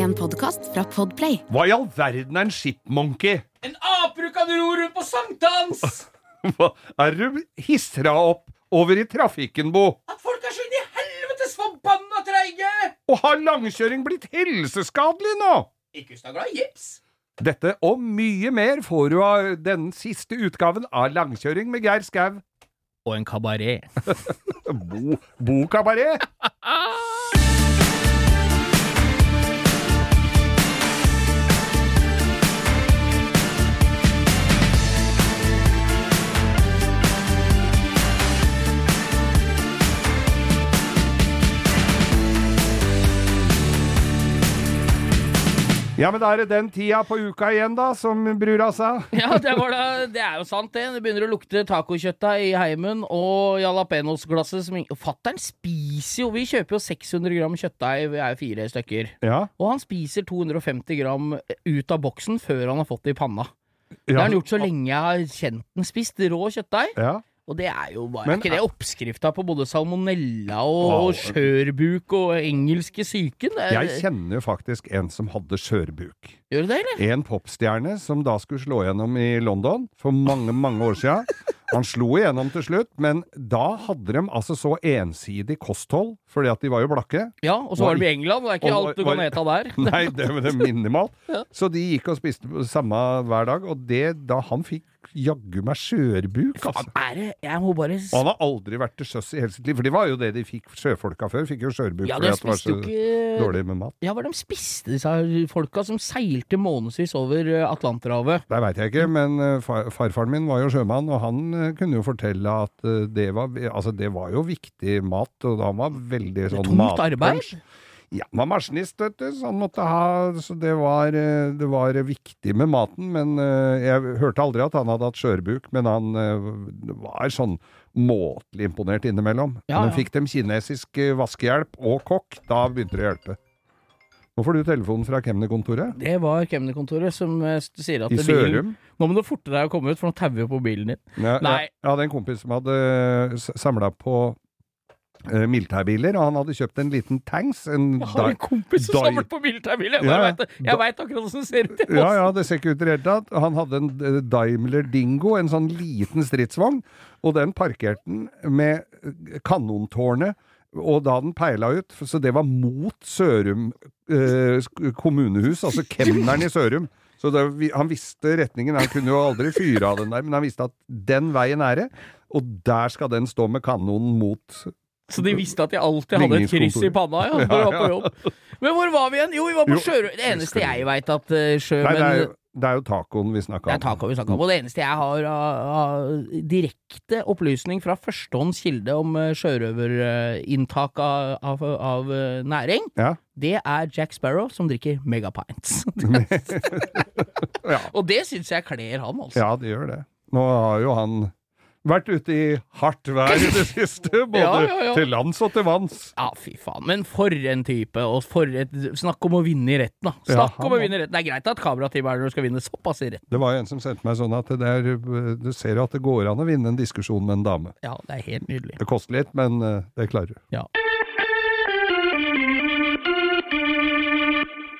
En podkast fra Podplay. Hva i all verden er en shipmonkey? En ape kan ro rundt på sankthans! Hva er du hisser deg opp over i trafikken, Bo? At folk er så inn i helvetes forbanna treige! Og har langkjøring blitt helseskadelig nå? Ikke hvis du er glad i gips. Dette og mye mer får du av den siste utgaven av Langkjøring med Geir Skau. Og en kabaret. Bo, Bo Kabaret. Ja, men da er det den tida på uka igjen, da, som brura sa. Ja, det, var da, det er jo sant, det. Det begynner å lukte tacokjøttdeig i heimen og jalapeños-glasset som Fattern spiser jo Vi kjøper jo 600 gram kjøttdeig, vi er fire stykker. Ja, Og han spiser 250 gram ut av boksen før han har fått det i panna. Det har han gjort så lenge jeg har kjent den spist rå kjøttdeig. ja. Og det er jo bare Men ikke det oppskrifta på både salmonella og, Wow. og skjørbuk og engelske syken? Jeg kjenner jo faktisk en som hadde skjørbuk. Gjør du det, eller? En popstjerne som da skulle slå gjennom i London for mange, mange år siden. Han slo igjennom til slutt, men da hadde de altså så ensidig kosthold, fordi at de var jo blakke. Ja, og så var de i England. Det er ikke Og alt du var- kan ete der. Nei, det var det minimalt. Så de gikk og spiste på samme hver dag, og det da han fikk jaggu meg skjørbuk, altså. Er det Jeg må bare Og han har aldri vært til sjøs i hele sitt liv, for det var jo det de fikk sjøfolka før. Fikk jo skjørbuk Ja, fordi at det var så ikke dårlig med mat. Ja, hva de spiste disse folka som seilte månedsvis over eh, Atlanterhavet? Det veit jeg ikke, men eh, farfaren min var jo sjømann, og han eh, kunne jo fortelle at det var, altså, det var jo viktig mat, og han var veldig sånn Tungt arbeid? Ja, han var maskinist, vet du, så han måtte ha Så det var, det var viktig med maten, men jeg hørte aldri at han hadde hatt skjørbuk, men han var sånn måtelig imponert innimellom. Ja, Men fikk dem kinesisk eh, vaskehjelp og kokk, da begynte det å hjelpe. Nå får du telefonen fra kemnerkontoret. Det var kemnerkontoret som eh, sier at I det Sørum. Nå må du forte deg å komme ut, for nå tauer på bilen din. Ja, Nei. Jeg, jeg hadde en kompis som hadde samla på uh, militærbiler, og han hadde kjøpt en liten tanks. En Jeg har en kompis som samlet på militærbiler! Ja, jeg veit akkurat åssen det ser ut. ja, ja, det ser ikke ut i det hele tatt. Han hadde en uh, Daimler Dingo, en sånn liten stridsvogn, og den parkerte han med eh, kanontårnet. Og da den peila ut, så det var mot Sørum eh, kommunehus, altså kemneren i Sørum. Så det, han visste retningen. Han kunne jo aldri fyre av den der, men han visste at den veien er det, og der skal den stå med kanonen mot Så de visste at de alltid hadde et kryss i panna ja, når de var på jobb. Men hvor var vi igjen? Jo, vi var på Sjørø... Det eneste jeg veit at uh, sjø... Nei, det er, jo, tacoen vi snakka det er tacoen vi snakker om. Og det eneste jeg har av direkte opplysning fra førstehånds kilde om uh, sjørøverinntak av, av, av eh, næring, Ja. det er Jack Sparrow som drikker megapints. Ja. Og det syns jeg kler han, altså. ja, det gjør det. Nå har jo han vært ute i hardt vær i det siste, både Ja, ja, ja. til lands og til vanns. Ja, fy faen. Men for en type, og for et Snakk om å vinne i retten, da. Snakk om å vinne i retten. Det er greit at kamerateamet skal vinne såpass i retten. Det var jo en som sendte meg sånn at det er, du ser jo at det går an å vinne en diskusjon med en dame. Ja, det er helt nydelig. Det koster litt, men eh, det klarer du. Ja.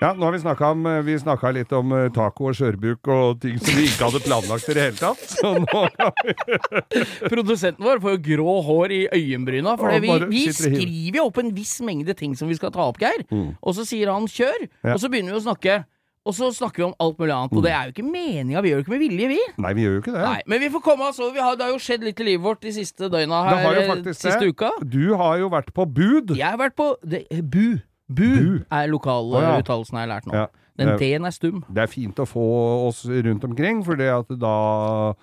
Ja, nå har vi snakka om eh, Vi snakka litt om eh, taco og skjørbuk og ting som vi ikke hadde planlagt i det hele tatt. Så nå Produsenten vår får jo grå hår i øyenbryna, for vi, vi skriver jo opp en viss mengde ting som vi skal ta opp, Geir. Og så sier han 'kjør', Mm. Ja. Mm. og så begynner vi å snakke. Og så snakker vi om alt mulig annet, og det er jo ikke meninga, vi gjør det ikke med vilje, vi. Nei, vi gjør jo ikke det. Nei, Men vi får komme oss over. Vi har, det har jo skjedd litt i livet vårt de siste døgna Det her. har jo faktisk siste det. uka. Du har jo vært på bud. Jeg har vært på det, Bu. Bu, Bu. er Å, ja. jeg har lært nå. Ja. Den Ja. D-en er stum. Det er fint å få oss rundt omkring, for det at da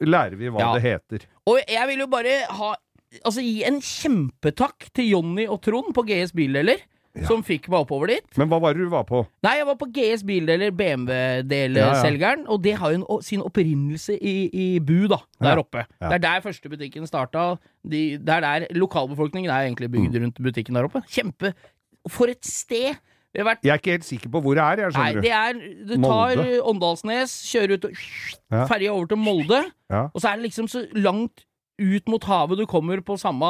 lærer vi hva Ja. det heter. Og jeg vil jo bare ha Altså gi en kjempetakk til Jonny og Trond på GS Bildeler, som fikk meg oppover dit. Men hva var det du var på? Nei, jeg var på GS Bildeler, BMW-delselgeren, og det har jo sin opprinnelse i, i Bu, da, der Ja. oppe. Ja. Det er der første butikken starta. De, det er der lokalbefolkningen er egentlig bygd Mm. rundt butikken der oppe. Kjempe For et sted! Vært Jeg er ikke helt sikker på hvor det er, jeg, Nei, det er Du tar Molde. Åndalsnes, kjører ut og Ja. ferja over til Molde, Ja. og så er det liksom så langt ut mot havet. Du kommer på samme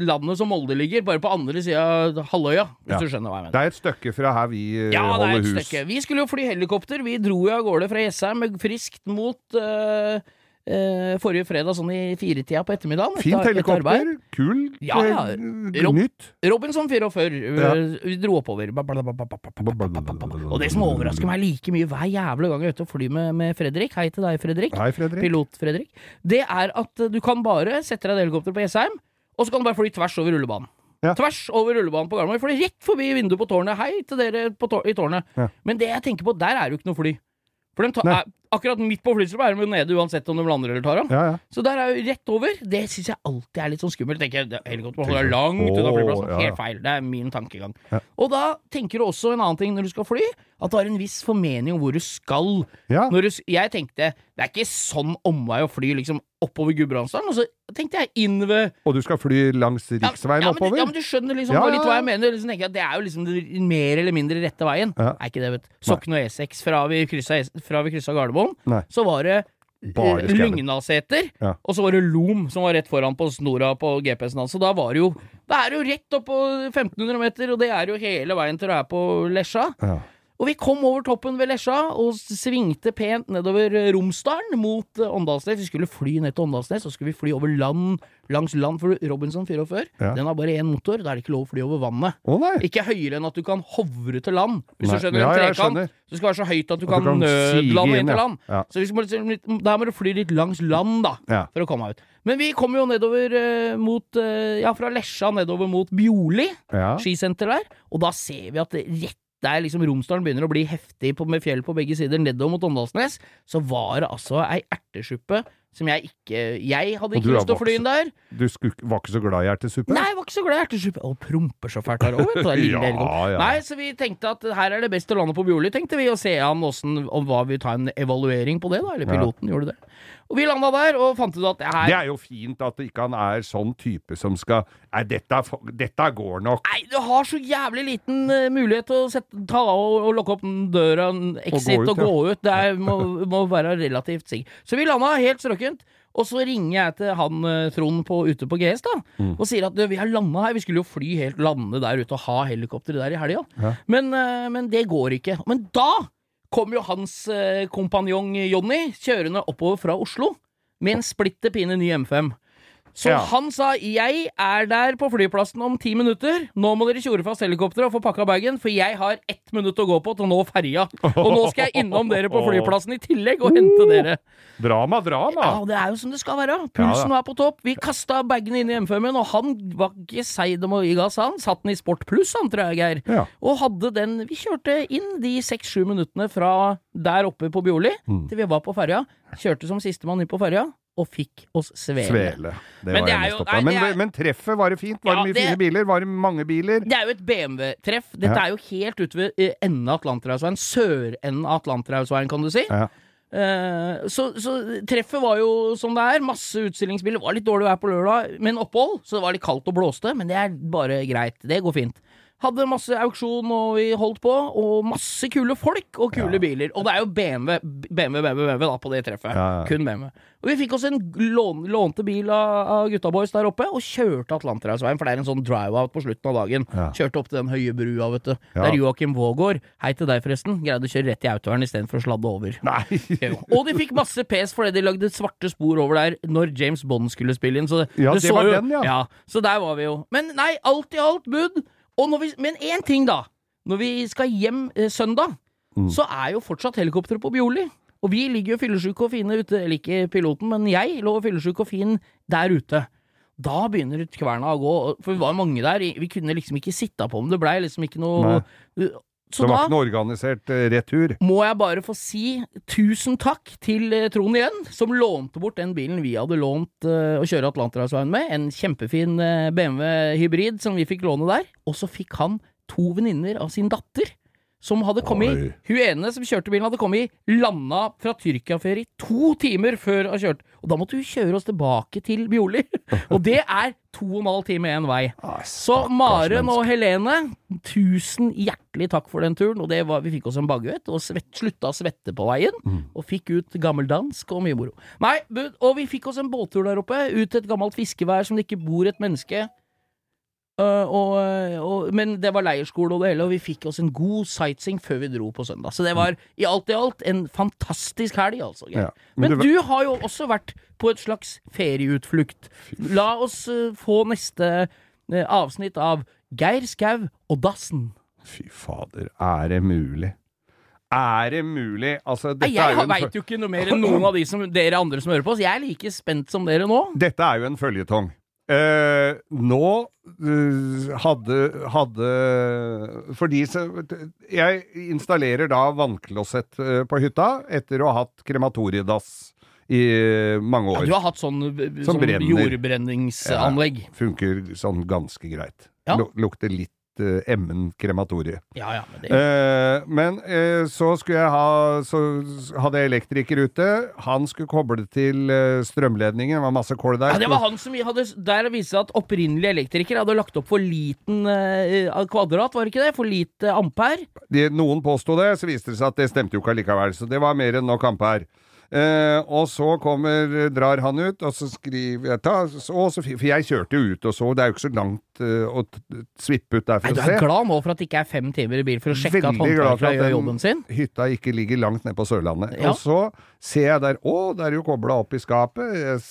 landet som Molde ligger, bare på andre sida av halvøya, hvis Ja. du skjønner hva jeg mener. Det er et stykke fra her vi eh, Ja, det er holder et hus. stykke. Vi skulle jo fly helikopter. Vi dro jo av gårde fra Jessheim friskt mot eh, eh, forrige fredag sånn i firetida på ettermiddagen. Fint helikopter, kul, ja, ja. Rob, nytt. Robinson 44. Ja. Vi dro oppover. Og det som overrasker meg like mye hver jævla gang jeg er ute og flyr med, med, Fredrik, hei til deg, Fredrik, hei, Fredrik. pilot-Fredrik, det er at du kan bare sette deg et helikopter på Jessheim, og så kan du bare fly tvers over rullebanen. Ja. Tvers over rullebanen på Gardermoen. Fløy rett forbi vinduet på tårnet. Hei til dere tå i tårnet. Ja. Men det jeg tenker på, der er jo ikke noe fly. For de tar, er, akkurat midt på flystrømmen er de jo nede uansett om de lander eller tar av. Ja, ja. Så der er jo rett over. Det syns jeg alltid er litt sånn skummelt. Tenker jeg, det- er holde langt unna flyplassen. ja, ja. Helt feil. Det er min tankegang. Ja. Og da tenker du også en annen ting når du skal fly, at du har en viss formening om hvor du skal. ja. Du, jeg tenkte det er ikke sånn omvei å fly liksom oppover Gudbrandsdalen. Og så tenkte jeg inn ved Og du skal fly langs riksveien ja, men, oppover? ja, men du skjønner liksom Ja, litt hva jeg mener. Liksom, tenker jeg, det er jo liksom den mer eller mindre rette veien. Ja. Er ikke det, vet du. Sokn og E6 fra vi kryssa, E- fra vi kryssa Gardermoen, Nei. så var det Bare eh, Ja. og så var det Lom som var rett foran på snora på GPS-en hans. Så da var det jo Da er det jo rett opp på 1500 meter, og det er jo hele veien til du er på Lesja. Ja. Og vi kom over toppen ved Lesja og svingte pent nedover eh, Romsdalen mot eh, Åndalsnes. Vi skulle fly ned til Åndalsnes, så skulle vi fly over land, langs land. For Robinson 44, Ja. den har bare én motor. Da er det ikke lov å fly over vannet. Nei! Ikke høyere enn at du kan hovre til land. Hvis Nei. du skjønner Ja, en trekant. skjønner. Så det skal være så høyt at du At kan, kan nødlande inn, til land. Ja. Så vi må der må du fly litt langs land, da. Ja. For å komme ut. Men vi kom jo nedover uh, mot uh, Ja, fra Lesja nedover mot Bjorli skisenter der, og da ser vi at det rett der liksom Romsdalen begynner å bli heftig på, med fjell på begge sider, nedover mot Åndalsnes, så var det altså ei ertesuppe som jeg ikke Jeg hadde ikke lyst til å fly inn der. Du skulle, var ikke så glad i ertesuppe? Nei, jeg var ikke så glad i ertesuppe. Og promper så fælt her òg, Ja, ja. Nei, så vi tenkte at her er det best å lande på Bjorli, tenkte vi, og se an åssen Om hva vi tar en evaluering på det, da. Eller Ja. piloten gjorde det. Og vi landa der og fant ut at det her Det er jo fint at ikke han er sånn type som skal Nei, dette, dette går nok. Nei, du har så jævlig liten uh, mulighet til å sette, ta av og, og lukke opp døra, døra, en exit, ut, og gå ut. Det er, må, må være relativt sikker. Så vi landa helt strøkent. Og så ringer jeg til han eh, Trond på, ute på GS da, Mm. og sier at vi har landa her. Vi skulle jo fly helt lande der ute og ha helikopter der i helga. Ja. Men, eh, men det går ikke. Men da kom jo hans eh, kompanjong Jonny kjørende oppover fra Oslo med en splitter pine ny M5. Så Ja. han sa 'jeg er der på flyplassen om ti minutter', 'nå må dere tjore fast helikopteret og få pakka bagen', for jeg har ett minutt å gå på til å nå ferja. Og nå skal jeg innom dere på flyplassen i tillegg og hente dere. Drama, drama! Ja, det er jo som det skal være. Pulsen var på topp. Vi kasta bagene inn i M5-en, og han var ikke seig om å gi gass, han. Satt den i Sport Pluss, han, tror jeg, Geir. Og hadde den Vi kjørte inn de seks-sju minuttene fra der oppe på Bjorli Mm. til vi var på ferja. Kjørte som sistemann inn på ferja, og fikk oss svele. Svele. Det Men det jo- nei. Men, det er- men treffet, var det fint? Var Ja, det mye fine biler? Var det mange biler? Det er jo et BMW-treff. Dette Ja. er jo helt ute ved eh, enden av Atlanterhavsveien. Sørenden av Atlanterhavsveien, kan du si. Ja. Eh, så, så treffet var jo som det er. Masse utstillingsbiler. Var litt dårlig vær på lørdag, men opphold. Så det var litt kaldt og blåste, men det er bare greit. Det går fint. Hadde masse auksjon og vi holdt på, og masse kule folk og kule biler. Og det er jo BMW, BMW, BMW, BMW da, på det treffet. Ja, ja. Kun BMW. Og vi fikk oss en lån, lånte bil av, av gutta boys der oppe, og kjørte Atlanterhavsveien, for det er en sånn drive-out på slutten av dagen. Ja. Kjørte opp til den høye brua, vet du. Ja. Der Joakim Vågård, hei til deg forresten, greide å kjøre rett i autovernet istedenfor å sladde over. Nei! Og de fikk masse pes fordi de lagde svarte spor over der når James Bond skulle spille inn. Så Ja, det så var jo, den, ja. Så der var vi jo. Men nei, alt i alt bud. Vi, men én ting, da. Når vi skal hjem eh, søndag, Mm. så er jo fortsatt helikopteret på Bjorli. Og vi ligger jo fyllesyke og fine ute, eller ikke piloten, men jeg lå fyllesyk og fin der ute. Da begynner kverna å gå, for vi var mange der. Vi kunne liksom ikke sitte på om Det blei liksom ikke noe Så det var da ikke noe organisert eh, retur. må jeg bare få si tusen takk til eh, Trond igjen, som lånte bort den bilen vi hadde lånt uh, å kjøre Atlanterhavsveien med. En kjempefin uh, BMW hybrid som vi fikk låne der. Og så fikk han to venninner av sin datter. Som hadde kommet Oi. Hun ene som kjørte bilen, hadde kommet landa fra Tyrkia-ferie to timer før hun kjørte. Og da måtte hun kjøre oss tilbake til Bjorli. og det er to og en halv time én vei. Ah, Så Maren og. Helene, tusen hjertelig takk for den turen. Og det var, vi fikk oss en baguett og svett, slutta å svette på veien. Mm. Og fikk ut gammeldansk og mye moro. Nei, og vi fikk oss en båttur der oppe, ut til et gammelt fiskevær som det ikke bor et menneske. Øh, og, og, men det var leirskole og det hele, og vi fikk oss en god sightseeing før vi dro på søndag. Så det var i alt i alt en fantastisk helg, altså. Ja, men Men du, du har jo også vært på et slags ferieutflukt. La oss uh, få neste uh, avsnitt av Geir Skau og Dassen. Fy fader, er det mulig? Er det mulig? Altså, Nei, jeg en veit jo ikke noe mer enn noen av de som, dere andre som hører på oss. Jeg er like spent som dere nå. Dette er jo en føljetong. Eh, nå uh, hadde, hadde Fordi så, Jeg installerer da vannklosett eh, på hytta etter å ha hatt krematoriedass i mange Ja, år. du har hatt sånn, sånn jordbrenningsanlegg? jordbrenningsanlegg. Funker sånn ganske greit. Ja. Lukter litt eh, emmen krematorie. Ja, ja, men det Eh, men eh, så skulle jeg ha Så hadde jeg elektriker ute. Han skulle koble til strømledningen. Det var masse kål der. ja, det var han som hadde Der viste det at opprinnelig elektriker hadde lagt opp for liten kvadrat, var det ikke det? For lite ampere. de, noen påsto det, så viste det seg at det stemte jo ikke allikevel. Så det var mer enn nok ampere. Eh, og så kommer, drar han ut, og så skriver jeg ta, så, så, For jeg kjørte jo ut og så, det er jo ikke så langt uh, å svippe ut der Nei, for du er glad nå for at det ikke er fem timer i bil for å sjekke at Veldig for håndverkere at gjør jobben sin? hytta ikke ligger langt ned på Sørlandet. Ja. Og så ser jeg der, å, det er jo kobla opp i skapet. Jeg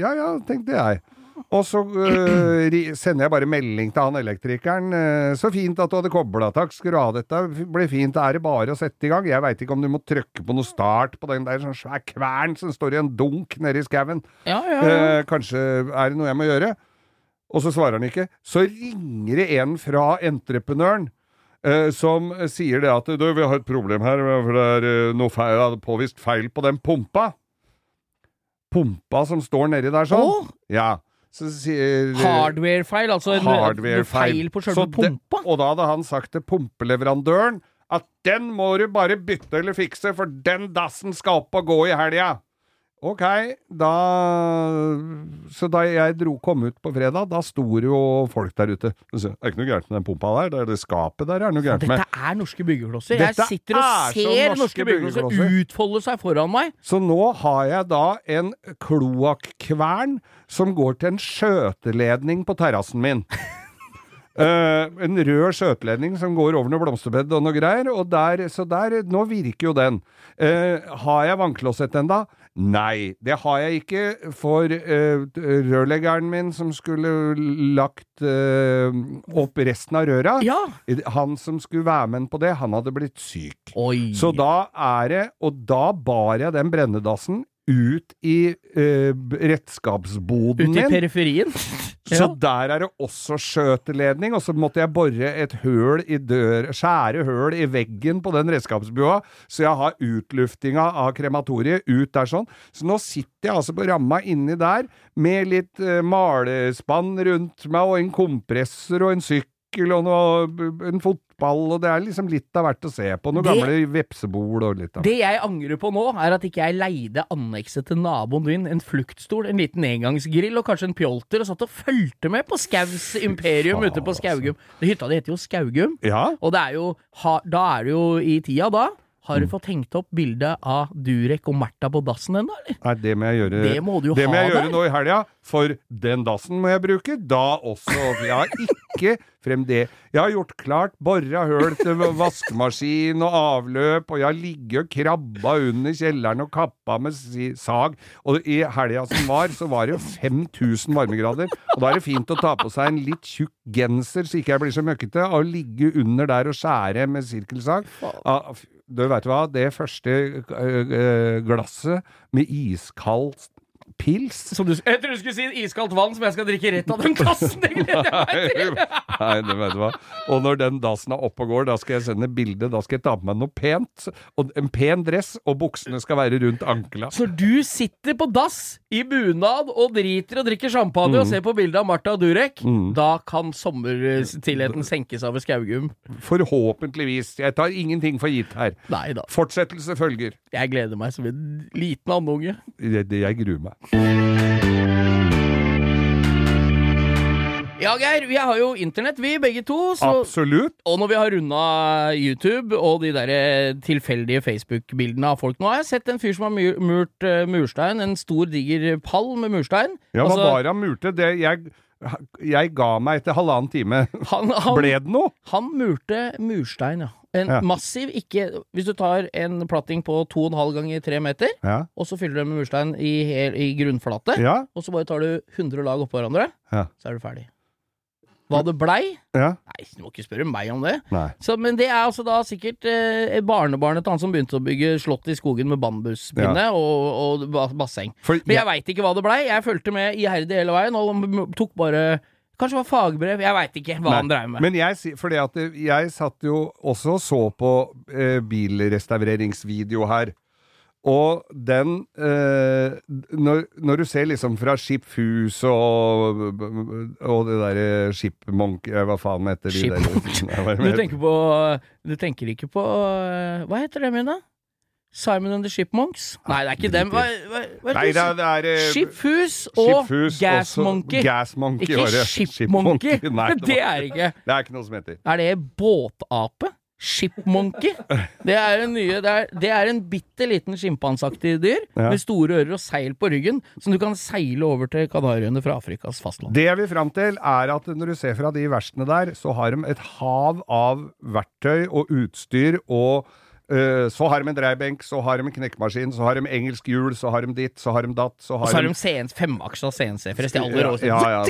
Ja ja, tenkte jeg. Og så uh, sender jeg bare melding til han elektrikeren. øh, så fint at du hadde kobla, takk skal du ha. Dette ble fint. Er det bare å sette i gang? Jeg veit ikke om du må trykke på noe start på den der sånn svær kvern som står i en dunk nede i skauen. Ja, ja, ja. uh, kanskje er det noe jeg må gjøre? Og så svarer han ikke. Så ringer det en fra entreprenøren. Uh, som sier det at du, vi har et problem her, for det er noe feil, påvist feil på den pumpa. Pumpa som står nedi der sånn. Oh. Ja. Så sier hardware-feil, altså en Hardware-feil. feil på selve pumpa? Og da hadde han sagt til pumpeleverandøren at den må du bare bytte eller fikse, for den dassen skal opp og gå i helga. Ok, da Så da jeg dro, kom ut på fredag, da sto jo folk der ute. Det er ikke noe gærent med den pumpa der, det er det skapet der er noe gærent med. Dette er norske byggeklosser. Dette Jeg sitter og er ser norske norske byggeklosser byggeklosser. utfolde seg foran meg. Så nå har jeg da en kloakkvern som går til en skjøteledning på terrassen min. Uh, en rød skjøteledning som går over noe blomsterbed og noe greier, og der, så der, nå virker jo den. Uh, har jeg vannklosett enda? Nei, det har jeg ikke, for uh, rørleggeren min som skulle lagt uh, opp resten av røra, Ja. han som skulle være med på det, han hadde blitt syk. Oi. Så da er det Og da bar jeg den brennedassen ut i eh, redskapsboden min. Ute i periferien. Så Ja. der er det også skjøteledning, og så måtte jeg bore et høl i dør, skjære høl i veggen på den redskapsbua, så jeg har utluftinga av krematoriet ut der sånn. Så nå sitter jeg altså på ramma inni der, med litt eh, malespann rundt meg, og en kompressor og en sykkel og noe, en fotball, og det er liksom litt av hvert å se på. Noen Det- gamle vepsebol og litt av Det jeg angrer på nå, er at ikke jeg leide annekset til naboen din, en fluktstol, en liten engangsgrill og kanskje en pjolter, og satt og fulgte med på Skaus imperium ute på Skaugum. Det Hytta di heter jo Skaugum, Ja, og det er jo, da er det jo i tida da. Har du Mm. fått hengt opp bilde av Durek og Märtha på dassen ennå, eller? Nei, det må jeg gjøre Det må du jo det må ha jeg gjøre der. nå i helga, for den dassen må jeg bruke da også. Jeg har ikke frem det. Jeg har gjort klart, bora høl til vaskemaskin og avløp, og jeg har ligget og krabba under kjelleren og kappa med sag. Og i helga som var, så var det jo 5000 varmegrader. Og da er det fint å ta på seg en litt tjukk genser, så ikke jeg blir så møkkete, og ligge under der og skjære med sirkelsag. Du veit hva, det første glasset med iskald pils. Som du, jeg tror du skulle si iskaldt vann som jeg skal drikke rett av den kassen! Det gleder jeg meg til! Nei, det vet du hva. Og når den dassen er oppe og går, da skal jeg sende bilde. Da skal jeg ta på meg noe pent. Og en pen dress, og buksene skal være rundt ankla. Så du sitter på dass i bunad og driter og drikker champagne og ser på bildet av Martha og Durek. Da kan sommerstillheten senkes av et skaugum. Forhåpentligvis. Jeg tar ingenting for gitt her. Nei da. Fortsettelse følger. Jeg gleder meg som en liten andunge. Jeg, jeg gruer meg. Ja, Geir, vi har jo internett, vi begge to. Så, Absolutt. og når vi har runda YouTube og de der eh, tilfeldige Facebook-bildene av folk Nå har jeg sett en fyr som har mur- murt uh, murstein. En stor, diger pall med murstein. Ja, hva Altså, var det han murte? Det, jeg, jeg ga meg etter halvannen time. han, han, Ble det noe? Han murte murstein, ja. En Ja. massiv, ikke Hvis du tar en platting på 2,5 ganger 3 meter, Ja. og så fyller du med murstein i, hel, i grunnflate, Ja. og så bare tar du 100 lag oppå hverandre, Ja. så er du ferdig. Hva det blei? ja. Nei, du må ikke spørre meg om det. Så, men det er altså da sikkert eh, barnebarnet til han som begynte å bygge slott i skogen med bambuspinne og, og basseng. For Men jeg, ja. veit ikke hva det blei. Jeg fulgte med iherdig hele veien, og tok bare Kanskje det var fagbrev, jeg veit ikke hva Nei, han dreiv med. Men jeg, fordi at jeg satt jo også og så på eh, bilrestaureringsvideo her. Og den eh, når, når du ser liksom fra Skipfus og, og det derre Skipmonk Monk Hva faen heter de der? Er Du tenker på Du tenker ikke på eh, Hva heter det, Mina? Simon and the Shipmonks? Nei, det er ikke dem. Hva, hva, hva Nei, det er, det er eh, Skipfus og Gasmonkey. Gas Monkey. Gas Monkey Ikke var det. Shipmonkey. Nei, det, Det er ikke det er ikke noe som heter. Er det båtape? Shipmonkey? Det er en nye Det er, det er en bitte liten sjimpanseaktig dyr Ja. med store ører og seil på ryggen, som du kan seile over til Kanariøyene fra Afrikas fastland. Det jeg vil fram til, er at når du ser fra de verstene der, så har de et hav av verktøy og utstyr og så har de en dreiebenk, så har de en knekkmaskin, så har de engelsk hjul, så har de ditt, så har de datt, så Og har så har de. De aller råeste. Ja, ja.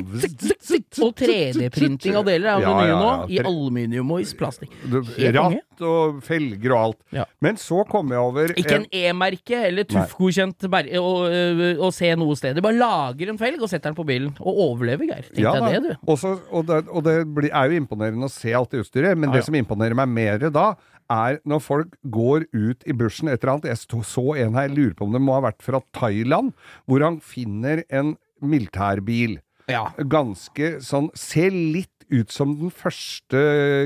Og 3D-printing av deler er jo Ja, det nye ja, nå. I aluminium og i plastikk. Du- Helt konge. Ratt og felger og alt. Ja. Men så kom jeg over Ikke en E-merke eller TUF-godkjent å, øh, å se noe sted. Du bare lager en felg og setter den på bilen. Og overlever, Geir. Tenk Ja, deg det, du. Også, og det, og det blir, er jo imponerende å se alt det utstyret, men Ja, det som imponerer meg mer da, er når folk går ut i bushen et eller annet. Jeg så en her, jeg lurer på om det må ha vært fra Thailand, hvor han finner en militærbil. Ja. Ganske sånn Ser litt ut som den første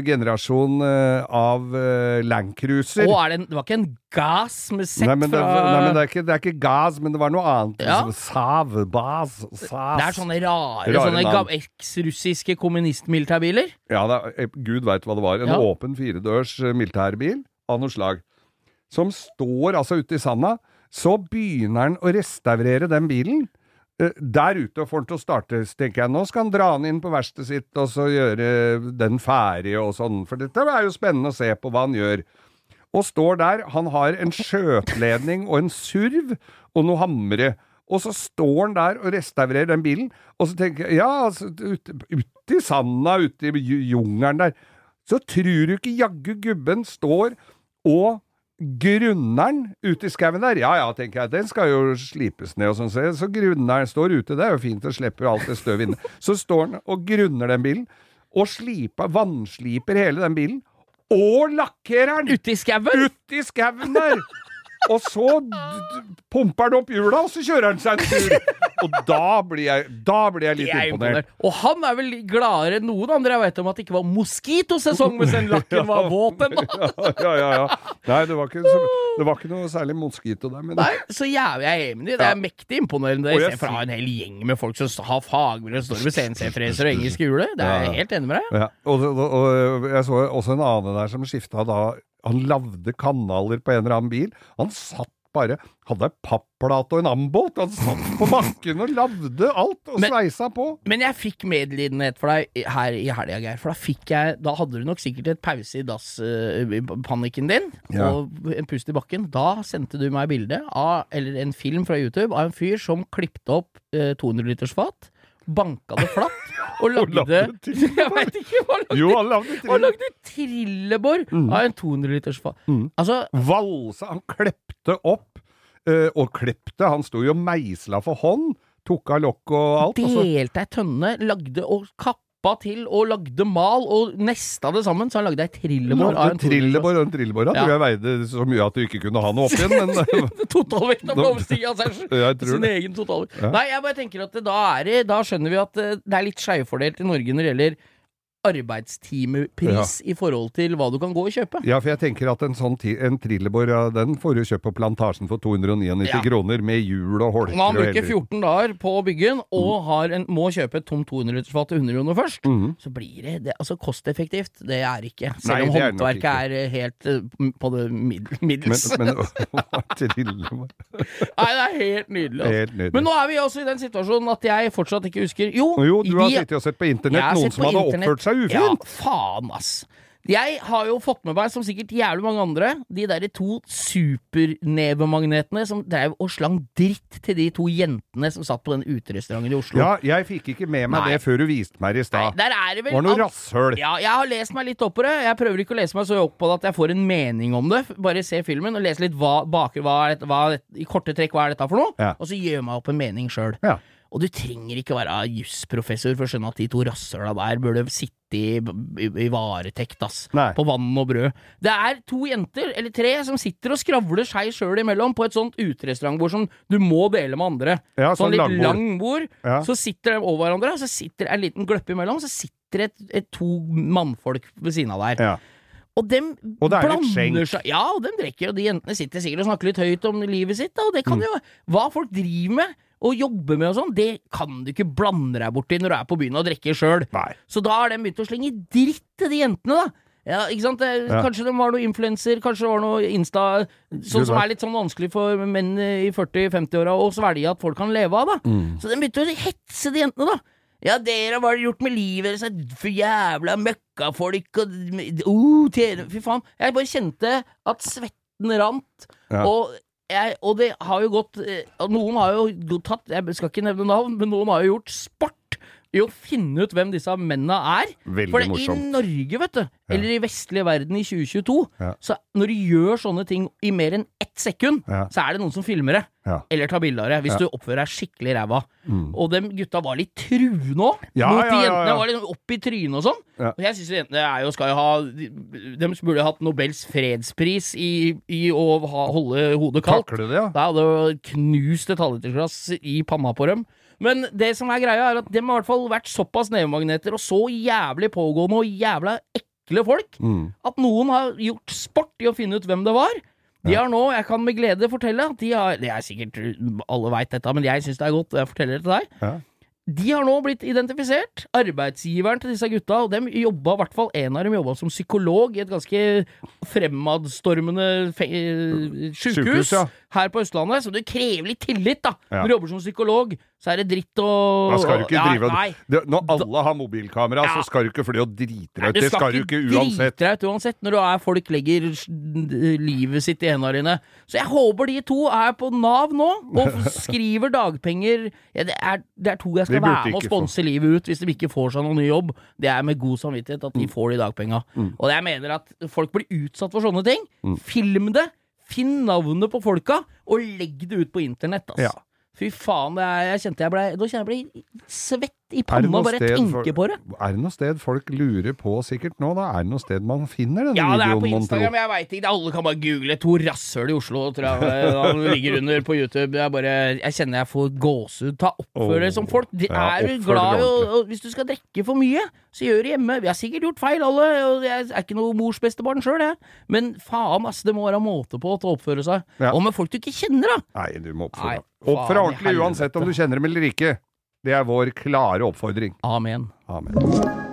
generasjon eh, av uh, Landcruiser. Er det, det var ikke en gass med sett Nei, men det, nei, men det er ikke, det er ikke gas, men det var noe annet. Ja. Liksom, Sav, bas, sas. Det er sånne rare, Rare sånne eks-russiske kommunistmilitærbiler. Ja, er, eh, Gud veit hva det var. En Ja. åpen firedørs eh, militærbil av noe slag. Som står altså ute i sanda. Så begynner han å restaurere den bilen. Eh, Der ute får han til å starte, tenker jeg. Nå skal han dra den inn på verkstedet sitt og så gjøre den ferdig og sånn. For dette er jo spennende å se på hva han gjør. Og står der. Han har en skjøtledning og en surv og noe hamre. Og så står han der og restaurerer den bilen, og så tenker jeg ja, altså, ute, ut i sanda, ute i ju- jungelen der, så tror du ikke jaggu gubben står og grunner den ute i skauen der? Ja ja, tenker jeg, den skal jo slipes ned og sånn, så, så grunner den, står ute, det er jo fint, det slipper alt det støvet inne. Så står han og grunner den bilen, og sliper, vannsliper hele den bilen, og lakkerer den! Ute i skauen! Ute i skauen der! Og så pumper han opp hjula, og så kjører han seg en tur. Og da blir jeg, da blir jeg litt jeg imponert. imponert. Og han er vel gladere enn noen andre jeg vet om at det ikke var moskitosesong mens den lakken var våt ennå. Ja, ja, ja. Nei, det var ikke, så, det var ikke noe særlig moskito der. Men Nei, så jævlig jeg er enig. Det er mektig imponerende. Jeg ser fra en hel gjeng med folk som har fagbrev står ved CNC-freser og engelske hule. Det er jeg helt enig med deg. Ja, og, og, og jeg så også en annen der som skifta da Han lagde kanaler på en eller annen bil. Han satt bare Hadde ei papplate og en ambolt. Han satt på bakken og lagde alt, og Men- sveisa på. Men jeg fikk medlidenhet for deg her i helga, Geir. For da fikk jeg Da hadde du nok sikkert et pause i dasspanikken din, Ja. og en pust i bakken. Da sendte du meg bilde av, eller en film fra YouTube, av en fyr som klippte opp uh, 200 liters fat, banka det flatt, og lagde. Jeg ikke han lagde. Jo, han lagde Han lagde trillebår av en 200 liters fat. Mm. Altså, Valsa Han klepte opp eh, og klepte. Han sto jo meisla for hånd. Tok av lokk og alt. Delte ei tønne, lagde og kappa til og lagde mal og nesta det sammen, så han lagde ei trillebår av en trillebår en trillebår. Ja. tror jeg veide så mye at du ikke kunne ha noe opp igjen, men Totalvekta på oversida av sin egen totalvekt. Ja. Nei, jeg bare tenker at det, da, er det, da skjønner vi at eh, det er litt skeivfordelt i Norge når det gjelder arbeidstimepris i forhold til hva du kan gå og kjøpe. Ja, for jeg tenker at en sånn en trillebår, ja, den får du kjøpt på Plantasjen for 299 Ja. kroner, med hjul og holker han bruker 14 dager på å bygge den, og har en, må kjøpe et tomt 200-litersfat til 100 kroner først, Mm. så blir det, det Altså, kosteffektivt, det er ikke. Nei, Selv om det er håndverket er eh, helt eh, på det middels. Men, men trillebår Nei, det er helt nydelig. Altså. Helt nydelig. Men nå er vi også i den situasjonen at jeg fortsatt ikke husker Jo, Jo, du har sittet og sett på internett noen sett som hadde internett- oppført seg Ja, ufint. faen, ass. Jeg har jo fått med meg, som sikkert jævlig mange andre, de derre to supernevemagnetene som drev og slang dritt til de to jentene som satt på den uterestauranten i Oslo. Ja, jeg fikk ikke med meg Nei. det før du viste meg det i stad. der er det vel Var noe alt- rasshøl. Ja, jeg har lest meg litt opp på det. Jeg prøver ikke å lese meg så opp på det at jeg får en mening om det. Bare se filmen og lese litt hva, bak, hva, dette, hva dette, i korte trekk hva er dette for noe, Ja. og så gjør meg opp en mening sjøl. Ja. Og du trenger ikke være jusprofessor for å skjønne at de to rasshøla der burde sitte i, i, i varetekt, ass. Nei. På vann og brød. Det er to jenter, eller tre, som sitter og skravler seg sjøl imellom på et sånt uterestaurantbord som du må dele med andre. Ja, sånn sånn litt langbord. lang bord. Ja. Så sitter de over hverandre, og så sitter en liten gløppe imellom, så sitter et, et to mannfolk ved siden av der. Ja. Og dem Og det er blander skjenk. seg Ja, og dem drikker, og de jentene sitter sikkert og snakker litt høyt om livet sitt, da, og det kan Mm. jo Hva folk driver med og jobber med og sånn, det kan du ikke blande deg borti når du er på byen og drikker sjøl. Så da har de begynt å slenge dritt til de jentene, da. Ja, ikke sant? Kanskje Ja. De var noe influenser, kanskje det var noe Insta Sånn som er litt sånn vanskelig for menn i 40-50-åra å svelge at folk kan leve av, da. Mm. Så de begynte å hetse de jentene, da. Ja, dere, hva har dere gjort med livet deres? For jævla møkkafolk og uh, Fy faen. Jeg bare kjente at svetten rant, Ja. og jeg, og det har jo gått eh, Noen har jo tatt Jeg skal ikke nevne navn, men noen har jo gjort sport i å finne ut hvem disse mennene er. Veldig For det, i. Norge, vet du, eller i vestlige verden i 2022, Ja. så når du gjør sånne ting i mer enn ett sekund, så er det noen som filmer det. Ja. Eller tar bilde av det, hvis Ja. du oppfører deg skikkelig ræva. Mm. Og dem gutta var litt truende òg. Ja, mot de jentene. Var litt opp i trynet og sånn. Og jeg syns jentene er jo, skal jo ha De, de burde hatt Nobels fredspris i, i å ha, holde hodet kaldt. Takler det, ja. Da hadde knust et halvlitersglass i panna på dem. Men det som er greia, er at de har i hvert fall vært såpass nevemagneter og så jævlig pågående og jævla ekle folk Mm. at noen har gjort sport i å finne ut hvem det var. De har nå, jeg kan med glede fortelle at de har Det er sikkert alle veit dette, men jeg syns det er godt, og jeg forteller det til deg. Ja. De har nå blitt identifisert. Arbeidsgiveren til disse gutta, og dem jobba, i hvert fall en av dem jobba som psykolog i et ganske fremadstormende sjukehus Sykehus, ja. Her på Østlandet, så det krever litt tillit, da. Ja. Når du jobber som psykolog, så er det dritt og Da skal du ikke ja, drive Nei. Når alle har mobilkamera, Ja. så skal du ikke fly og drite deg ut. Det skal du ikke uansett. drite deg ut uansett når du er folk legger livet sitt i hendene dine. Så jeg håper de to er på Nav nå og skriver dagpenger. Ja, det, er, det er to jeg skal være med og sponse livet ut hvis de ikke får seg noen ny jobb. Det er med god samvittighet at de får de dagpenga. Mm. Og jeg mener at folk blir utsatt for sånne ting. Film det. Finn navnet på folka, og legg det ut på internett. Altså. Ja. Fy faen, det er, jeg kjente jeg ble da kjenner jeg jeg ble svett i Er panna bare jeg tenker for- på det. Er det noe sted folk lurer på sikkert nå, da? Er det noe sted man finner denne Ja, det er på videoen, på? Instagram, jeg veit ikke. Alle kan bare google 'to rasshøl i Oslo', tror jeg han ligger under på YouTube. Jeg bare Jeg kjenner jeg får gåsehud. Ta oppfør deg som folk. De ja, er du glad i å Hvis du skal drikke for mye, så gjør det hjemme. Vi har sikkert gjort feil, alle. Og jeg er ikke noe mors beste barn sjøl, jeg. Men faen, ass, det må være måte på å oppføre seg. Ja. Og med folk du ikke kjenner, da. Nei, du må oppføre deg. Oppfør deg ordentlig uansett om du kjenner dem eller ikke. Det er vår klare oppfordring. Amen. Amen.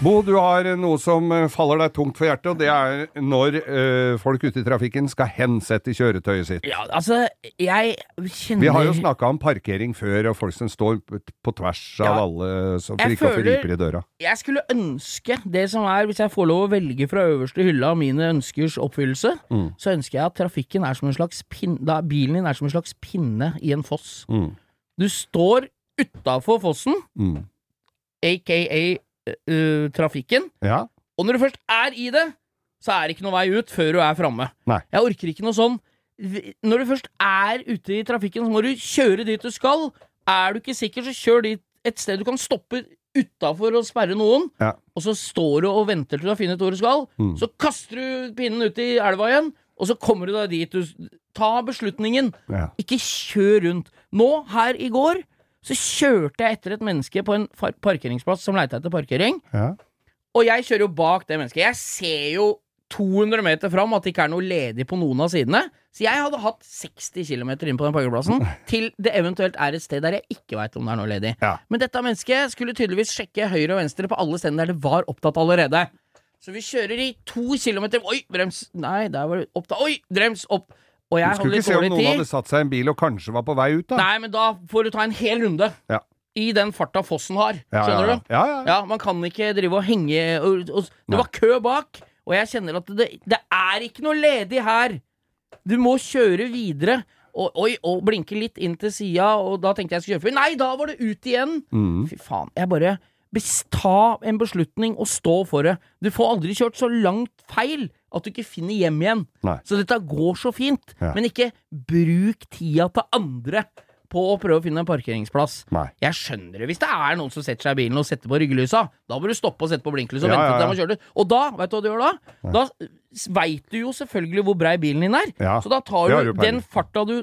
Bo, du har noe som eh, faller deg tungt for hjertet, og det er når øh, folk ute i trafikken skal hensette kjøretøyet sitt. Ja, altså, jeg kjenner Vi har jo snakka om parkering før, og folk som står på tvers av Ja. alle, som ikke får riper i døra. Jeg skulle ønske det som er, hvis jeg får lov å velge fra øverste hylla av mine ønskers oppfyllelse, Mm. så ønsker jeg at trafikken er som en slags pin, da bilen din er som en slags pinne i en foss. Mm. Du står utafor fossen, Mm. aka eh, trafikken. Ja. Og når du først er i det, så er det ikke noe vei ut før du er framme. Jeg orker ikke noe sånn Når du først er ute i trafikken, så må du kjøre dit du skal. Er du ikke sikker, så kjør dit et sted du kan stoppe utafor og sperre noen. Ja. Og så står du og venter til du har funnet hvor du skal. Mm. Så kaster du pinnen ut i elva igjen, og så kommer du deg dit du Ta beslutningen. ja. Ikke kjør rundt. Nå, her i går, så kjørte jeg etter et menneske på en parkeringsplass som leita etter parkering. ja. Og jeg kjører jo bak det mennesket. Jeg ser jo 200 meter fram at det ikke er noe ledig på noen av sidene. Så jeg hadde hatt 60 km inn på den parkeplassen til det eventuelt er et sted der jeg ikke veit om det er noe ledig. Ja. Men dette mennesket skulle tydeligvis sjekke høyre og venstre på alle stedene der det var opptatt allerede. Så vi kjører i to kilometer Oi, brems! Nei, der var det opptatt. Oi, brems! Opp! Og jeg Du skulle ikke se om noen tid. hadde satt seg i en bil og kanskje var på vei ut, da. Nei, men da får du ta en hel runde. Ja. I den farta fossen har. Skjønner ja, du? Ja, ja. Ja, man kan ikke drive og henge og, og, Det var kø bak, og jeg kjenner at det, det er ikke noe ledig her. Du må kjøre videre. Og, oi, og blinke litt inn til sida, og da tenkte jeg skulle kjøre forbi. Nei, da var det ut igjen! Mm. Fy faen. Jeg bare Ta en beslutning og stå for det. Du får aldri kjørt så langt feil at du ikke finner hjem igjen. Nei. Så dette går så fint. Ja. Men ikke bruk tida til andre på å prøve å finne en parkeringsplass. Nei. Jeg skjønner det. Hvis det er noen som setter seg i bilen og setter på ryggelysa, da må du stoppe og sette på blinklyset og Ja, vente til de har kjørt ut. Og da, vet du hva du gjør da? Da veit du jo selvfølgelig hvor brei bilen din er. Ja, Så da tar du den farta du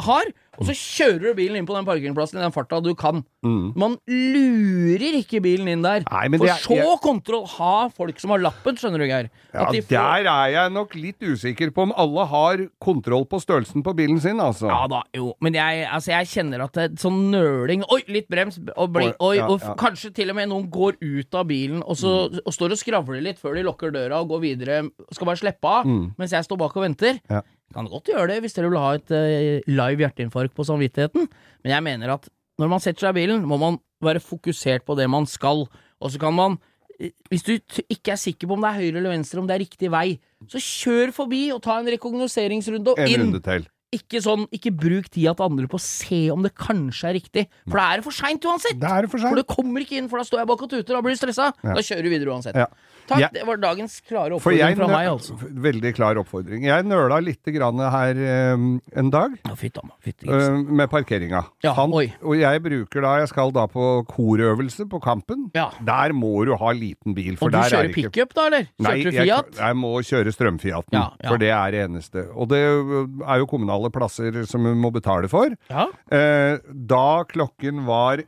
har, og så kjører du bilen inn på den parkeringsplassen i den farta du kan. Mm. Man lurer ikke bilen inn der. Nei, For er- så jeg- kontroll har folk som har lappen, skjønner du, Geir. Ja, de får- der er jeg nok litt usikker på om alle har kontroll på størrelsen på bilen sin, altså. Ja da, jo. Men jeg, altså, jeg kjenner at det er sånn nøling Oi, litt brems, og bli, Oi, ja, og kanskje til og med noen går ut av bilen og, så, og står og skravler litt før de lukker døra og går videre. Skal bare slippe av, mens jeg står bak og venter. Ja. Kan godt gjøre det hvis dere vil ha et uh, live hjerteinfarkt på samvittigheten, men jeg mener at når man setter seg i bilen, må man være fokusert på det man skal, og så kan man eh, hvis du ikke er sikker på om det er høyre eller venstre, om det er riktig vei, så kjør forbi og ta en rekognoseringsrunde og En inn. runde til. Ikke sånn, ikke bruk tida til andre på å se om det kanskje er riktig, for da er det for seint uansett. Det er for For du kommer ikke inn, for da står jeg bak og tuter, da blir du stressa. Ja. Da kjører du videre uansett. Ja. Takk, ja. det var dagens klare oppfordring fra meg, altså. Veldig klar oppfordring. Jeg nøla litt grann her eh, en dag. Ja, Fytti meg. Fytti uh, med parkeringa. Ja, oi. og jeg bruker da Jeg skal da på korøvelse på Kampen. Ja. Der må du ha liten bil, Og du er kjører ikke pickup, da, eller? Nei, Kjørte du jeg, Fiat? jeg må kjøre strømfiaten, for det er det eneste. Og det er jo kommunale plasser som du må betale for. Ja. Eh, da klokken var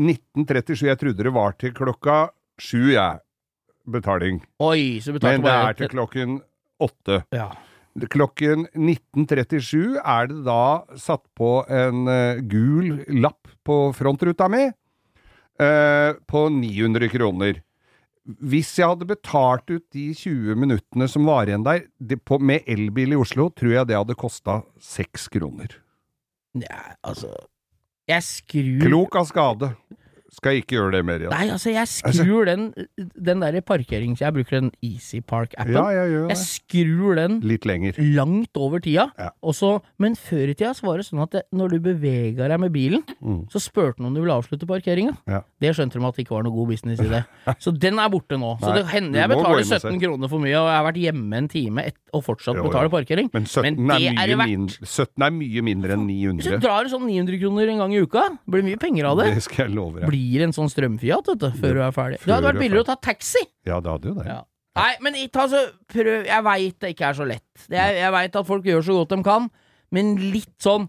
19.37, jeg trodde det var til klokka sju, jeg, betaling. Oi, så betalte Men det bare er til klokken åtte. Ja. Klokken 19.37 er det da satt på en uh, gul lapp på frontruta mi uh, på 900 kroner. Hvis jeg hadde betalt ut de 20 minuttene som var igjen der, det, på, med elbil i Oslo, tror jeg det hadde kosta seks kroner. Nei, altså Jeg skrur Klok av skade. Skal jeg ikke gjøre det mer igjen. Nei, altså, jeg skrur den Den derre parkerings... Jeg bruker den Easy Park-appen. Ja, jeg gjør det. Jeg skrur den Litt lenger. langt over tida. Ja. Også, men før i tida så var det sånn at det, når du bevega deg med bilen, Mm. så spurte noen om du ville avslutte parkeringa. Ja. Det skjønte de at det ikke var noe god business i det. Så den er borte nå. Så det hender jeg betaler inn og se. 17 kroner for mye, og jeg har vært hjemme en time et, og fortsatt Jo, betale parkering. Men 17, Men det er, er det mye verdt. mindre, 17 er mye mindre enn Hvis du drar sånn 900 kroner en gang i uka, blir det mye penger av det. Det skal jeg love deg. Blir en sånn strømfiat, vet du, før du er ferdig. Det hadde vært er billigere å ta taxi. Ja, det hadde jo det. Ja. Nei, men ta så prøv Jeg veit det ikke er så lett. Det er, jeg veit at folk gjør så godt de kan, men litt sånn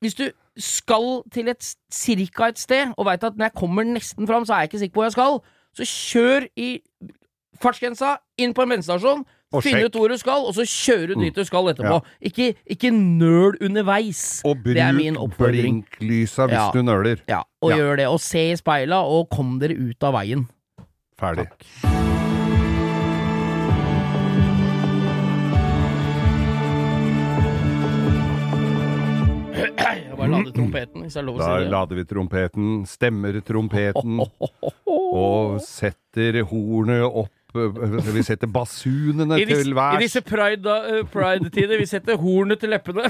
Hvis du skal til et cirka et sted, og veit at når jeg kommer nesten fram, så er jeg ikke sikker på hvor jeg skal, så kjør i fartsgrensa, inn på en bensinstasjon, Og finne sjekk. ut hvor du skal, og så kjører du dit du skal etterpå. Ikke, ikke nøl underveis. Og det er min bruk oppfordring. blinklysa hvis Ja. du nøler. Ja, og Ja. gjør det. Og se i speila, og kom dere ut av veien. Ferdig. Jeg bare lader trompeten, hvis det er lov å si det. Da lader vi trompeten, stemmer trompeten, og setter hornet opp Eh, vi setter basunene I til værs. I disse eh, pride-tider. Pride vi setter hornet til leppene.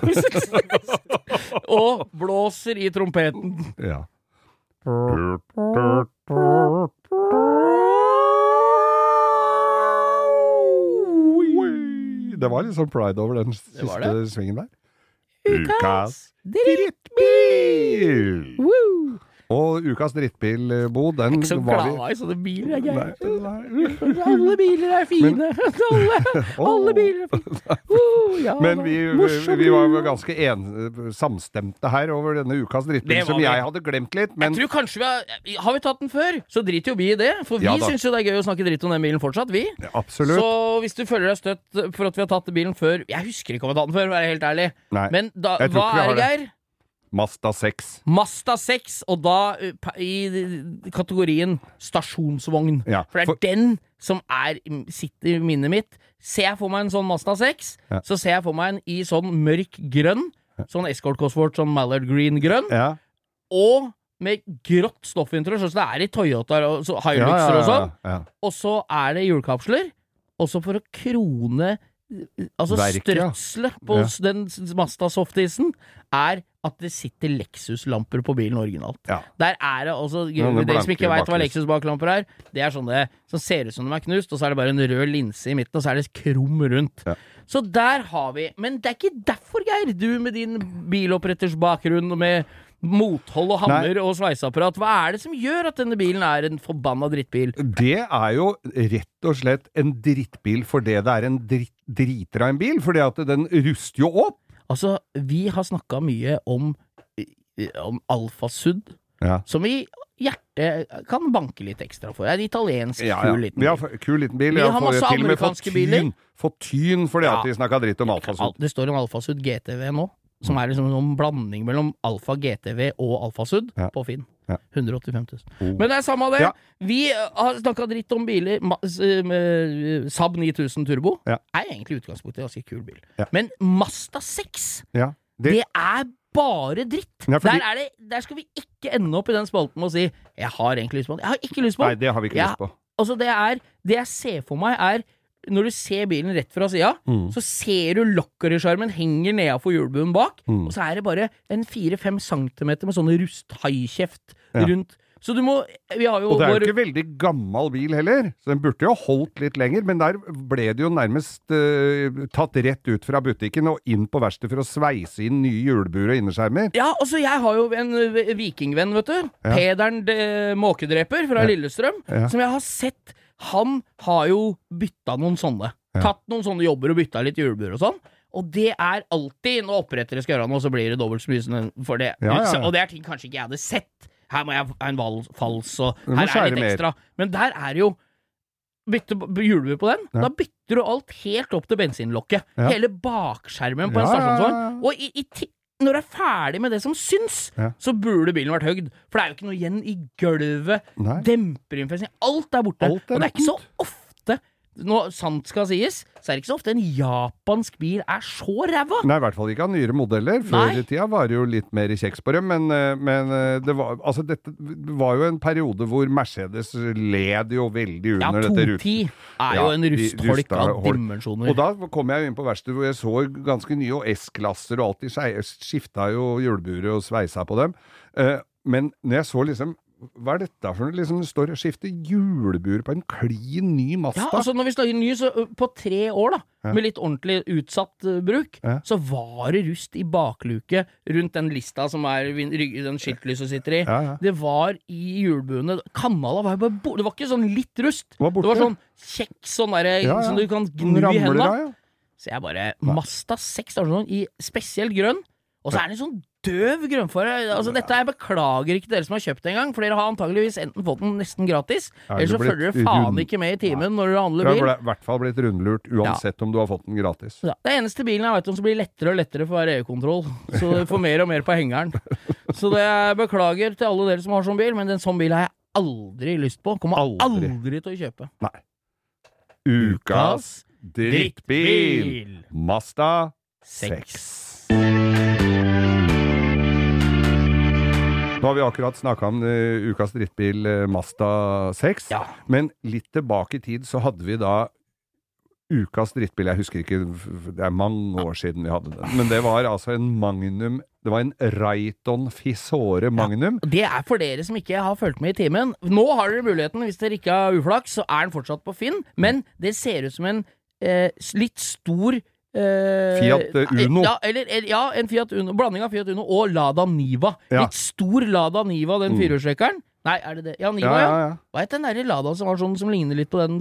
og blåser i trompeten. Ja. Det var litt sånn pride over den siste svingen der. Ukas drittbil! Woo! Og ukas drittbil, eh, Bo, den Ikke så var vi glad i sånne biler, jeg. Nei. Alle biler er fine. alle, alle biler er fine. Oh, ja, Men vi, vi, vi var jo ganske en, samstemte her over denne ukas drittbil, som jeg hadde glemt litt. Men jeg tror kanskje vi har Har vi tatt den før, så driter jo vi i det. For vi Ja syns jo det er gøy å snakke dritt om den bilen fortsatt, vi. absolutt. Så hvis du føler deg støtt for at vi har tatt bilen før Jeg husker ikke om vi har tatt den før, for å være helt ærlig. Nei. Men da, hva er det, Geir? Mazda 6. Mazda 6, og da uh, i kategorien stasjonsvogn. Ja, For det er den som er, sitter i minnet mitt. Ser jeg for meg en sånn Mazda 6, Ja. så ser jeg for meg en i sånn mørk grønn. Sånn Escort Cosworth, sånn Mallard Green grønn. Ja. Og med grått stoffinteriør, sånn som det er i Toyota og Hiluxer og sånn. Og så er det hjulkapsler. Og så for å krone Altså strøsselet på den Masta softisen er at det sitter Lexus-lamper på bilen originalt. Ja. Der er det også Noen Dere som ikke veit hva. Lexus-baklamper er, det er sånne som ser ut som de er knust, og så er det bare en rød linse i midten, og så er det krum rundt. Ja. Så der har vi Men det er ikke derfor, Geir, du med din biloppretters bakgrunn med mothold og hammer og sveiseapparat, hva er det som gjør at denne bilen er en forbanna drittbil? Det er jo rett og slett en drittbil fordi det er en dritt, driter av en bil, fordi at den ruster jo opp. Altså, vi har snakka mye om, om alfasudd, Ja. som i hjertet kan banke litt ekstra for. En italiensk, Ja, ja. kul liten Vi har bil. Ja, kul liten bil. Vi har masse til amerikanske biler. fått tyn fordi Ja. at de snakka dritt om Al- Alfasud. Det står en Alfasud GTV nå, som er liksom en blanding mellom Alfa GTV og Alfasud på Finn. Ja. 185 000. Oh. Men det er samme det. Ja. Vi eh, har snakka dritt om biler. Eh, eh, Saab 9000 Turbo Ja. er egentlig utgangspunktet en ganske kul bil. Men Mazda 6 Ja. Det, Det, er bare dritt! Ja, fordi- der, er det, der skal vi ikke ende opp i den spalten med å si 'jeg har egentlig lyst på den'. Jeg har ikke lyst på nei, det har vi ikke jeg, lyst på. Altså, det er Det jeg ser for meg, er når du ser bilen rett fra sida, Mm. så ser du lokkereskjermen henger nedafor hjulbuen bak, Mm. og så er det bare en fire-fem centimeter med sånne rusthaikjeft. Rundt. Så du må Vi har jo Og det er vår jo ikke veldig gammel bil heller, så den burde jo holdt litt lenger, men der ble det jo nærmest uh, tatt rett ut fra butikken og inn på verkstedet for å sveise inn nye hjulbuer og innerskjermer. Ja, altså jeg har jo en vikingvenn, vet du. Ja. Pederen de, Måkedreper fra Ja. Lillestrøm. Ja. Som jeg har sett. Han har jo bytta noen sånne. Tatt noen sånne jobber og bytta litt hjulbuer og sånn. Og det er alltid når opprettere skal gjøre noe, så blir det dobbelt så mye for det. Ja, ja, ja. Og det er ting kanskje ikke jeg hadde sett. Her må jeg ha en val- fals, og her er litt ekstra. Men der er jo Bytte b- hjulbuer på den. Ja. Da bytter du alt helt opp til bensinlokket. Ja. Hele bakskjermen på en Ja, stasjonsvogn. Og i, i når du er ferdig med det som syns, Ja. så burde bilen vært høgd. For det er jo ikke noe igjen i gulvet, Nei. Alt er borte. Alt er og det er ikke så ofte Når sant skal sies, så er det ikke så ofte en japansk bil er så ræva. Nei, i hvert fall ikke av nyere modeller. Før Nei. i tida var det jo litt mer kjeks på dem, men, eh, men eh, det var, altså dette var jo en periode hvor Mercedes led jo veldig Ja, under dette Ja, 210 er Ja, jo en rustholk av dimensjoner. Og da kom jeg jo inn på verkstedet hvor jeg så ganske nye, og S-klasser og alt. De skifta jo hjulburet og sveisa på dem. Eh, men når jeg så liksom Hva er dette for noe? Liksom, det står og skifter hjulbur på en klin ny Mazda. Ja, altså Når vi snakker ny, så på tre år, da, Ja. med litt ordentlig utsatt uh, bruk, Ja. så var det rust i bakluke rundt den lista som er den skiltlyset sitter i. Ja. Det var i hjulbuene Kanala var jo bare borte. Det var ikke sånn litt rust. Det var Det var sånn kjekk sånn derre som du kan gnu i henda. Så jeg bare Masta 6 er sånn i spesielt grønn. Og så er den i sånn døv grønnfarge. Altså, dette Jeg beklager ikke dere som har kjøpt den engang, for dere har antageligvis enten fått den nesten gratis, eller så følger dere faen rund- ikke med i timen når Du handler bil. bil. har i hvert fall blitt rundlurt uansett om du har fått den gratis. Ja, det er eneste bilen jeg vet om som blir lettere og lettere for hver EU-kontroll. Så du får mer og mer på hengeren. Så det er beklager til alle dere som har sånn bil, men en sånn bil har jeg aldri lyst på. Kommer aldri, Aldri. til å kjøpe. Ukas drittbil! Mazda 6. Nå har vi akkurat snakka om uh, ukas drittbil uh, Masta 6, Ja. men litt tilbake i tid så hadde vi da ukas drittbil Jeg husker ikke, det er mange år siden vi hadde den. Men det var altså en Magnum Det var en Raiton Fisore Magnum. Det er for dere som ikke har fulgt med i timen. Nå har dere muligheten, hvis dere ikke har uflaks, så er den fortsatt på Finn, men det ser ut som en eh, litt stor eh, Fiat, eh, Uno. Ja, eller, ja, en Fiat Uno. Blanding av Fiat Uno og Lada Niva. Ja. Litt stor Lada Niva, den Mm. firehjulstrekkeren. Nei, er det det? Ja, Niva, Ja, ja. ja. Hva het den derre Lada som var sånn, som ligner litt på den,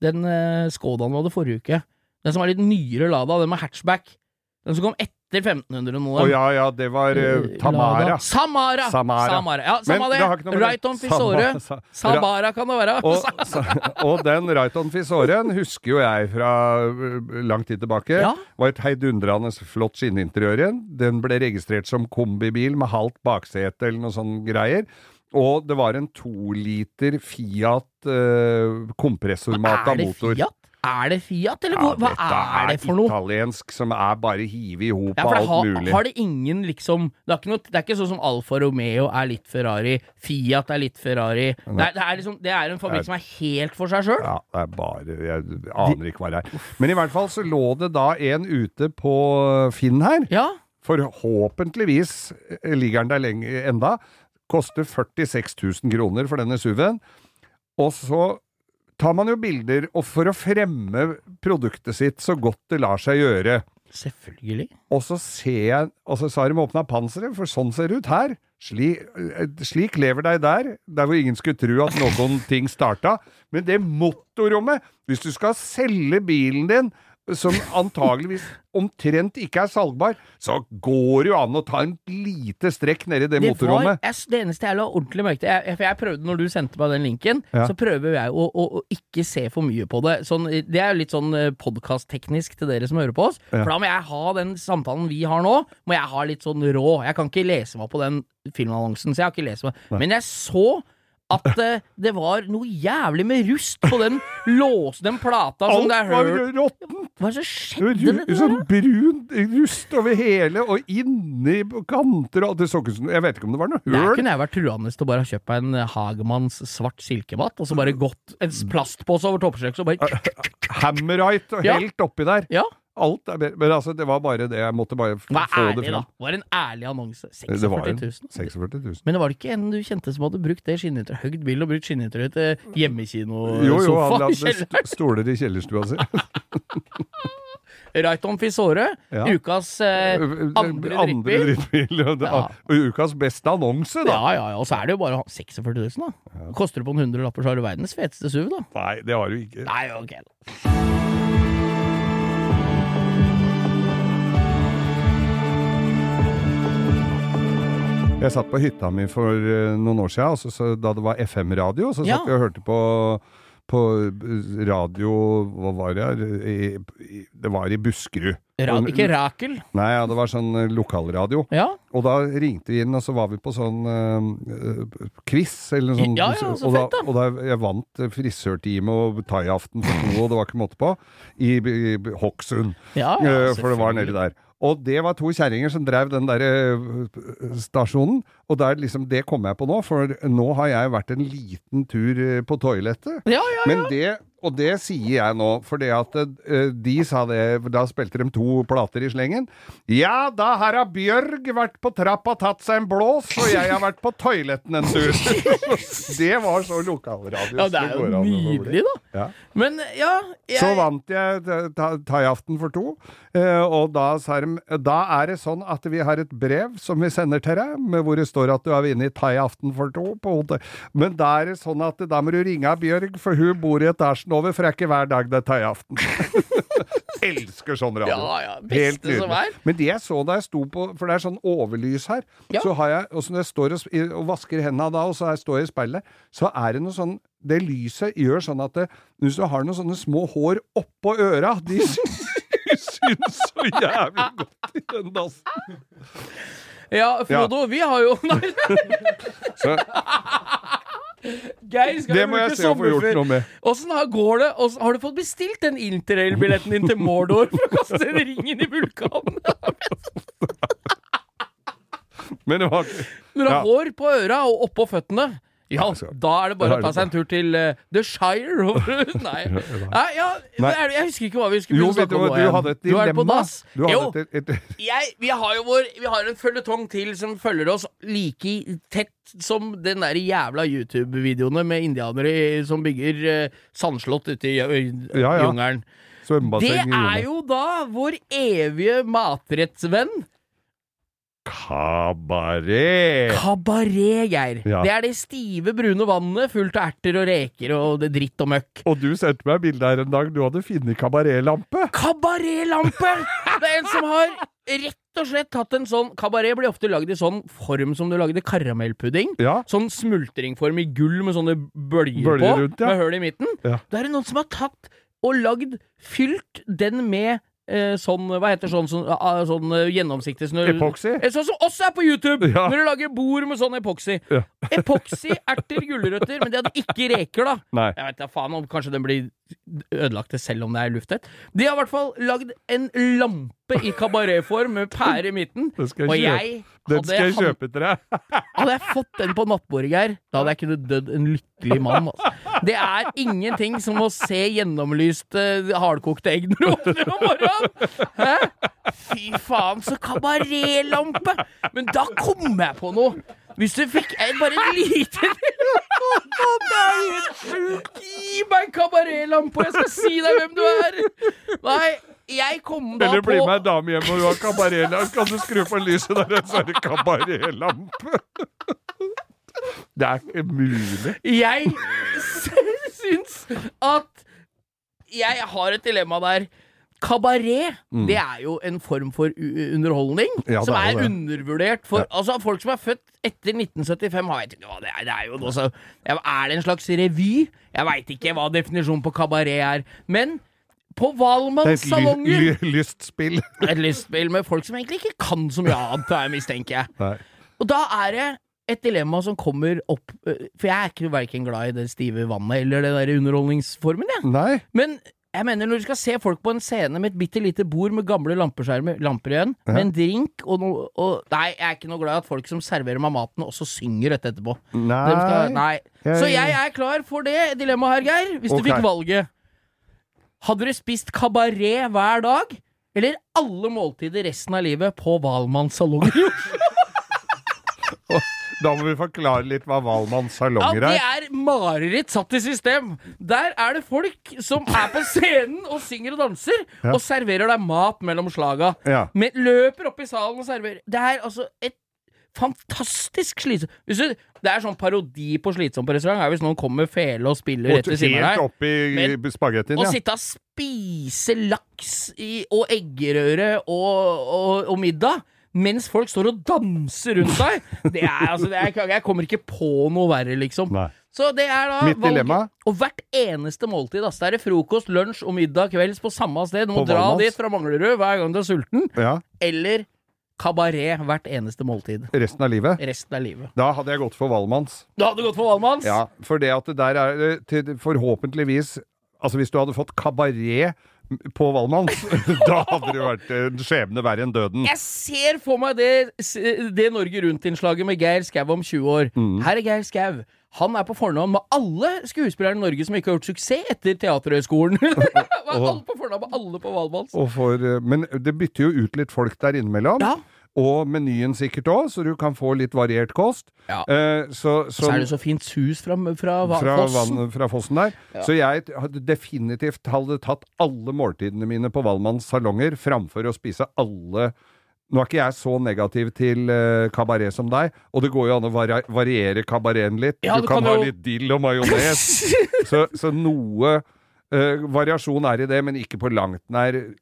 den uh, Skodaen vi hadde forrige uke? Den som er litt nyere Lada, den med hatchback. Den som kom etter 1500 og noe. Å ja, ja, det var eh, Eh, Tamara. Samara! Samara! Samara. Ja, samme det det. Right on Fisore. Sa- Samara kan det være. Og, og den on Fisoren husker jo jeg fra uh, lang tid tilbake. Ja. Var et heidundrende flott skinninteriør igjen. Den ble registrert som kombibil med halvt baksete eller noe sånn greier. Og det var en to liter Fiat uh, kompressormata er det motor. Fiat? Er det Fiat, eller hvor, hva er det for noe? italiensk som er bare hivet i hop av alt har, mulig. har det ingen liksom det er, ikke noe, det er ikke sånn som Alfa Romeo er litt Ferrari, Fiat er litt Ferrari. Det er, det er, liksom, det er en fabrikk som er helt for seg sjøl. Ja, det er bare Jeg aner ikke hva det er. Men i hvert fall så lå det da en ute på Finn her. Ja. Forhåpentligvis ligger den der lenge enda. Koster 46 000 kroner for denne SUV-en. Og så tar man jo bilder, og for å fremme produktet sitt så godt det lar seg gjøre. Selvfølgelig. Og så ser jeg Og så sa de åpna panseret, for sånn ser det ut her. Slik, eh, slik lever deg der, der hvor ingen skulle tro at noen ting starta. Men det motorrommet Hvis du skal selge bilen din, som antageligvis omtrent ikke er salgbar, så går det jo an å ta en lite strekk nedi det, Det, var, motorrommet. jeg, det eneste jeg la ordentlig merke til jeg, For jeg prøvde, når du sendte meg den linken, Ja. så prøver jeg å, å, å ikke se for mye på det. Sånn, det er jo litt sånn podkast-teknisk til dere som hører på oss. Ja. For da må jeg ha den samtalen vi har nå, må jeg ha litt sånn rå. Jeg kan ikke lese meg på den filmannonsen, så jeg har ikke lest meg. Men jeg så at eh, det var noe jævlig med rust på den lås... Den plata som Alt det er var råttent! Hva er det som skjedde med det Sånn brun rust over hele, og inni kanter og alt. Det så ut som Jeg vet ikke om det var noe Der kunne jeg vært truende til å bare kjøpe en Hagemanns svart silkemat, og så bare gått en plastpose over toppskjøkkenet og bare Hammerite og Ja. helt oppi der. Ja, Alt er bedre. Men altså, det var bare det. Jeg måtte bare få det fram. Det var en ærlig annonse. Det 46 var 000. en 46 000. Men det var det ikke en du kjente som hadde brukt det skinnetøyet, høgd bil og brukt skinnetøyet til Jo, jo, han hadde st- stoler i kjellerstua si. Raiton Fisore, Ja. ukas eh, andre Andre drittbil. Ja. ukas beste annonse, da. Ja, ja, ja, og så er det jo bare 46 000, da. Koster det på en hundrelapper, så har du verdens feteste SUV, da. Nei, det har du ikke. Nei, ok, da. Jeg satt på hytta mi for eh, noen år siden, så, da det var FM-radio, så Ja. satt vi og hørte på på eh, radio Hva var det? her? I, i, det var i Buskerud. Ra ikke Rakel. Nei, ja, det var sånn eh, lokalradio. Ja. Og da ringte vi inn, og så var vi på sånn uh, quiz, eller noe sånt. Ja, ja, så og, fett, da. og da jeg vant frisørtime og thaiaften for to, og det var ikke måte på, i, i Hokksund. Ja, ja, uh, for det var nedi der. Og det var to kjerringer som drev den der eh, stasjonen, og der liksom, det kom jeg på nå, for nå har jeg vært en liten tur eh, på toalettet. Ja, ja, Men det, og det sier jeg nå, for det at eh, de sa det, da spilte de to plater i slengen. Ja, da har da Bjørg vært på trappa, tatt seg en blås, og jeg har vært på toaletten en tur. det var så lokalradio. ja, det er jo nydelig, da. Ja. Men ja jeg, Så vant jeg thaiaften for to, eh, og da sa de Da er det sånn at vi har et brev som vi sender til deg, med hvor det står at du har vunnet thaiaften for to på hotell. Men da er det sånn at da må du ringe Bjørg, for hun bor i etasjen over, for det er ikke hver dag det er thaiaften. Elsker sånn radio. Ja, ja, Helt nydelig. Men det jeg så da jeg sto på For det er sånn overlys her. Ja. Så har jeg, og så når jeg står og, og vasker hendene da, og så jeg står jeg i speilet, så er det noe sånn Det lyset gjør sånn at det, hvis du har noen sånne små hår oppå øra De syns så jævlig godt i den dassen. Ja, Frodo, vi har jo Nei, Geir skal det må jeg se se å få gjort noe med. Åssen har- går det? Hvordan, har du fått bestilt den interrail-billetten din til Mordor for å kaste den ringen i vulkanen? Men det var Når du har Ja. hår på øra og oppå føttene ja, da er det bare å ta seg en tur til uh, The Shire. Nei. Nei, ja, Nei. Jeg husker ikke hva vi skulle Jo, snakke om nå du hadde et dilemma. Du Jo, et, et, jeg, vi har jo vår Vi har en føljetong til som følger oss like tett som den der jævla YouTube-videoene med indianere som bygger uh, sandslott ute i, uh, Ja, ja. jungelen. Det er jo da vår evige matrettsvenn Kabaret! kabaret, Geir. Ja. Det er det stive, brune vannet fullt av erter og reker og det dritt og møkk. Og du sendte meg bilde her en dag. Du hadde funnet kabaretlampe. Kabaretlampe! Det er en som har rett og slett tatt en sånn Kabaret blir ofte lagd i sånn form som du lagde karamellpudding. Ja. Sånn smultringform i gull med sånne bølger, Bølger på, rundt, ja. med hull i midten. Ja. Da er det noen som har tatt og lagd Fylt den med eh, sånn Hva heter sånn, sånn, ah, sånn eh, gjennomsiktig snø... Epoxy. Eh, Sånn som også er på YouTube! Ja. Når du lager bord med sånn epoxy. Ja. Epoxy, erter, gulrøtter, men de hadde ikke reker, da. Nei. Jeg vet da faen om kanskje den blir ødelagt det selv om det er lufttett. De har i hvert fall lagd en lampe i kabaretform med pære i midten. Den skal Og jeg kjøpe. Den skal jeg kjøpe til deg. hadde jeg fått den på nattbordet, Geir, da hadde jeg kunnet dødd en lykkelig mann. Altså. Det er ingenting som å se gjennomlyste hardkokte egg når du åpner om morgenen! Hæ? Fy faen, så kabaretlampe! Men da kom jeg på noe. Hvis du fikk en, bare en liten Det er helt sjukt! Gi meg kabaretlampa, jeg skal si deg hvem du er! Nei, jeg kom da på Eller bli med ei dame hjem og du har kabaretlampe. Kan du skru på lyset der, så er det kabaretlampe. Det er ikke mulig. Jeg syns at jeg har et dilemma der. Kabaret, det er jo en form for underholdning Mm. Ja, som er er, undervurdert. For altså, folk som er født etter 1975, har jeg ikke hva det er. Det er jo også, Er det en slags revy? Jeg veit ikke hva definisjonen på kabaret er. Men på salonger! Valmanns et ly salonger ly lystspill. Et lystspill med folk som egentlig ikke kan så mye annet, jeg mistenker jeg. Nei. Og da er det et dilemma som kommer opp øh, For jeg er ikke verken glad i det stive vannet eller det der underholdningsformen, jeg. Nei. Men jeg mener når du skal se folk på en scene med et bitte lite bord med gamle lampeskjermer, lamper igjen, med en drink og noe Nei, jeg er ikke noe glad i at folk som serverer meg maten, også synger dette etterpå. Nei. Skal, nei. Så jeg er klar for det dilemmaet her, Geir. Hvis okay. du fikk valget. Hadde du spist kabaret hver dag? Eller alle måltider resten av livet på Valmanns salonger? Da må vi forklare litt hva Valmanns salonger er. Ja, det er. er mareritt satt i system. Der er det folk som er på scenen og synger og danser, Ja. og serverer deg mat mellom slaga. Ja. Men løper opp i salen og serverer. Det er altså et fantastisk slitsomt Det er sånn parodi på slitsom på restaurant, er hvis noen kommer med fele og spiller rett ved siden av deg. spagettien, Å ja. sitte og spise laks i, og eggerøre og, og, og middag mens folk står og danser rundt deg, det er altså det er, Jeg kommer ikke på noe verre, liksom. Nei. Så det er da Mitt dilemma? Og hvert eneste måltid. Altså, det er frokost, lunsj og middag kvelds på samme sted. Du må På dra Valmas. dit fra Manglerud hver gang du er sulten. ja. Eller kabaret hvert eneste måltid. Resten av livet. Resten av livet. Da hadde jeg gått for Valmanns. Da hadde gått for Valmanns? Ja, for det at det der er eh, til, forhåpentligvis Altså hvis du hadde fått kabaret på Valmanns, da hadde det vært en skjebne verre enn døden. Jeg ser for meg det, det Norge Rundt-innslaget med Geir Skau om 20 år. Mm. Her er Geir Skau. Han er på fornavn med alle skuespillere i Norge som ikke har gjort suksess etter Teaterhøgskolen. alle på fornavn med alle på Valmanns. Og for, eh, men det bytter jo ut litt folk der innimellom. Ja. Og menyen sikkert òg, så du kan få litt variert kost. Ja. Eh, så, Så er det så fint sus fra, fra, fra, Fossen. vann, fra fossen der. Så jeg hadde definitivt hadde tatt alle måltidene mine på Valmanns salonger framfor å spise alle Nå er ikke jeg så negativ til uh, kabaret som deg, og det går jo an å vari variere kabareten litt. Ja, du kan, kan ha jo- litt dill og majones. så, så noe eh, variasjon er i det, men ikke på langt nær eh,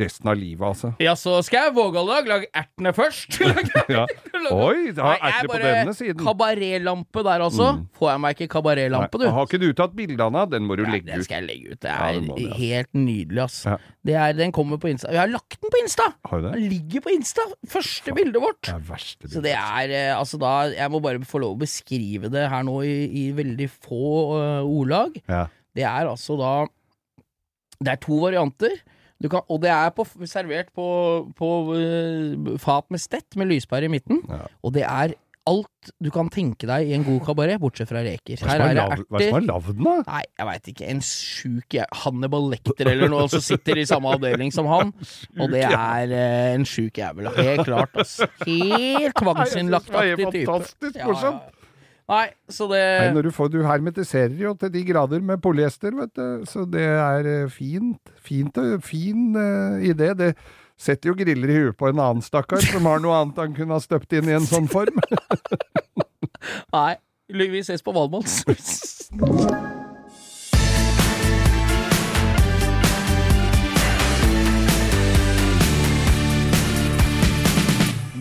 resten av livet, altså. Ja, så skal jeg våge å lage, lage ertene først. Ja. Oi, da er ertene på denne siden. Kabaretlampe der, altså. Får jeg meg ikke kabaretlampe, du? Har ikke du tatt bilde av den? Den må du legge den skal jeg legge ut. Det Ja, er det må ja. helt nydelig, ass. Ja. Det er, den kommer på Insta. Jeg har lagt den på Insta! Har du det? Den ligger på Insta! Første bildet vårt. Det er verste bildet. Så det er eh, altså da Jeg må bare få lov å beskrive det her nå i, i veldig få uh, ordlag. Ja. Det er altså da Det er to varianter. Du kan, og det er på, servert på, på uh, fat med stett med lyspære i midten. Ja. Og det er alt du kan tenke deg i en god kabaret, bortsett fra reker. Hva er det hva er lagd da? Nei, jeg veit ikke. En sjuk Hannibal Lekter eller noe som sitter i samme avdeling som han. Og det er eh, en sjuk jævel. Helt klart, ass. Helt tvangsinnlagtaktig det type. er fantastisk morsomt. Nei, så det Nei, når du, får, du hermetiserer jo til de grader med polyester, vet du. Så det er eh, fint. Fint og fin uh, idé. Det setter jo griller i huet på en annen stakkar som har noe annet han kunne ha støpt inn i en sånn form. Nei. Vi ses på Valmanns.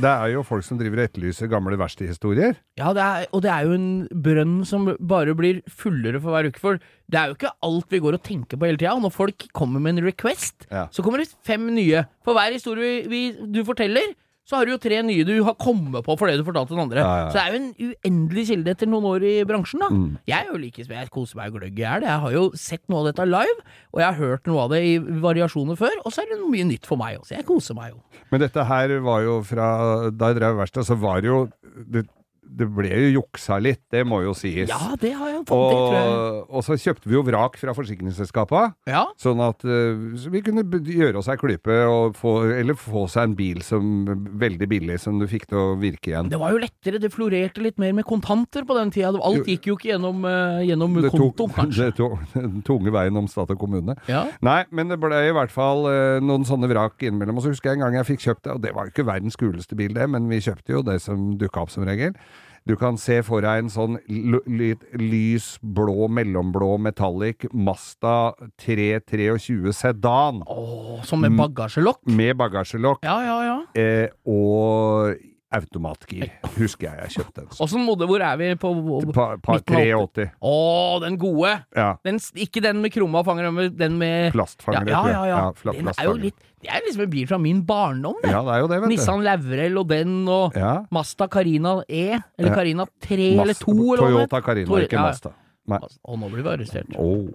Det er jo folk som driver og etterlyser gamle verkstedhistorier. Ja, det er, og det er jo en brønn som bare blir fullere for hver uke. For det er jo ikke alt vi går og tenker på hele tida. Når folk kommer med en request, Ja. så kommer det fem nye. For hver historie vi, vi, du forteller, så har du jo tre nye du har kommet på fordi du fortalte den andre. Ja, ja. Så det er jo en uendelig kilde etter noen år i bransjen, da. Mm. Jeg er jo like Jeg koser meg gløgg i hjel. Jeg har jo sett noe av dette live, og jeg har hørt noe av det i variasjoner før, og så er det noe mye nytt for meg også. Jeg koser meg jo. Men dette her var jo fra Da jeg drev verksted, så var det jo det, det ble jo juksa litt, det må jo sies. Ja, det har jeg fått. Det tror jeg. og, og så kjøpte vi jo vrak fra forsikringsselskapene. Ja. Sånn at eh, så vi kunne gjøre oss ei klype, og få, eller få seg en bil som veldig billig, som du fikk til å virke igjen. Det var jo lettere, det florerte litt mer med kontanter på den tida. Alt gikk jo ikke gjennom, eh, gjennom Det tok- konto, kanskje. det tok den tunge veien om stat og kommune. Ja. Nei, men det ble i hvert fall eh, noen sånne vrak innimellom. Og så husker jeg en gang jeg fikk kjøpt det, og det var jo ikke verdens kuleste bil, det, men vi kjøpte jo det som dukka opp som regel. Du kan se for deg en sånn litt lys blå, mellomblå metallic Masta 323 sedan Åh, som med bagasjelokk. med bagasjelokk Ja, ja, ja. eh, og automatgir. Husker jeg jeg kjøpte en sånn. Åssen modell, hvor er vi på Par pa, 83. Å, den gode! Ja. Den, ikke den med krumma fanger, men den med Plastfanger, ja, ja, ja, ja. Den er jo litt Det er liksom en bil fra min barndom, det. Ja, det er jo det, vet du. Nissan Lavrel og den, og Ja. Mazda Carina E, eller. Carina 3 eller 2, eller Toyota Carina, Tor ikke ja. Mazda. Nei. Og nå blir vi arrestert. Oh.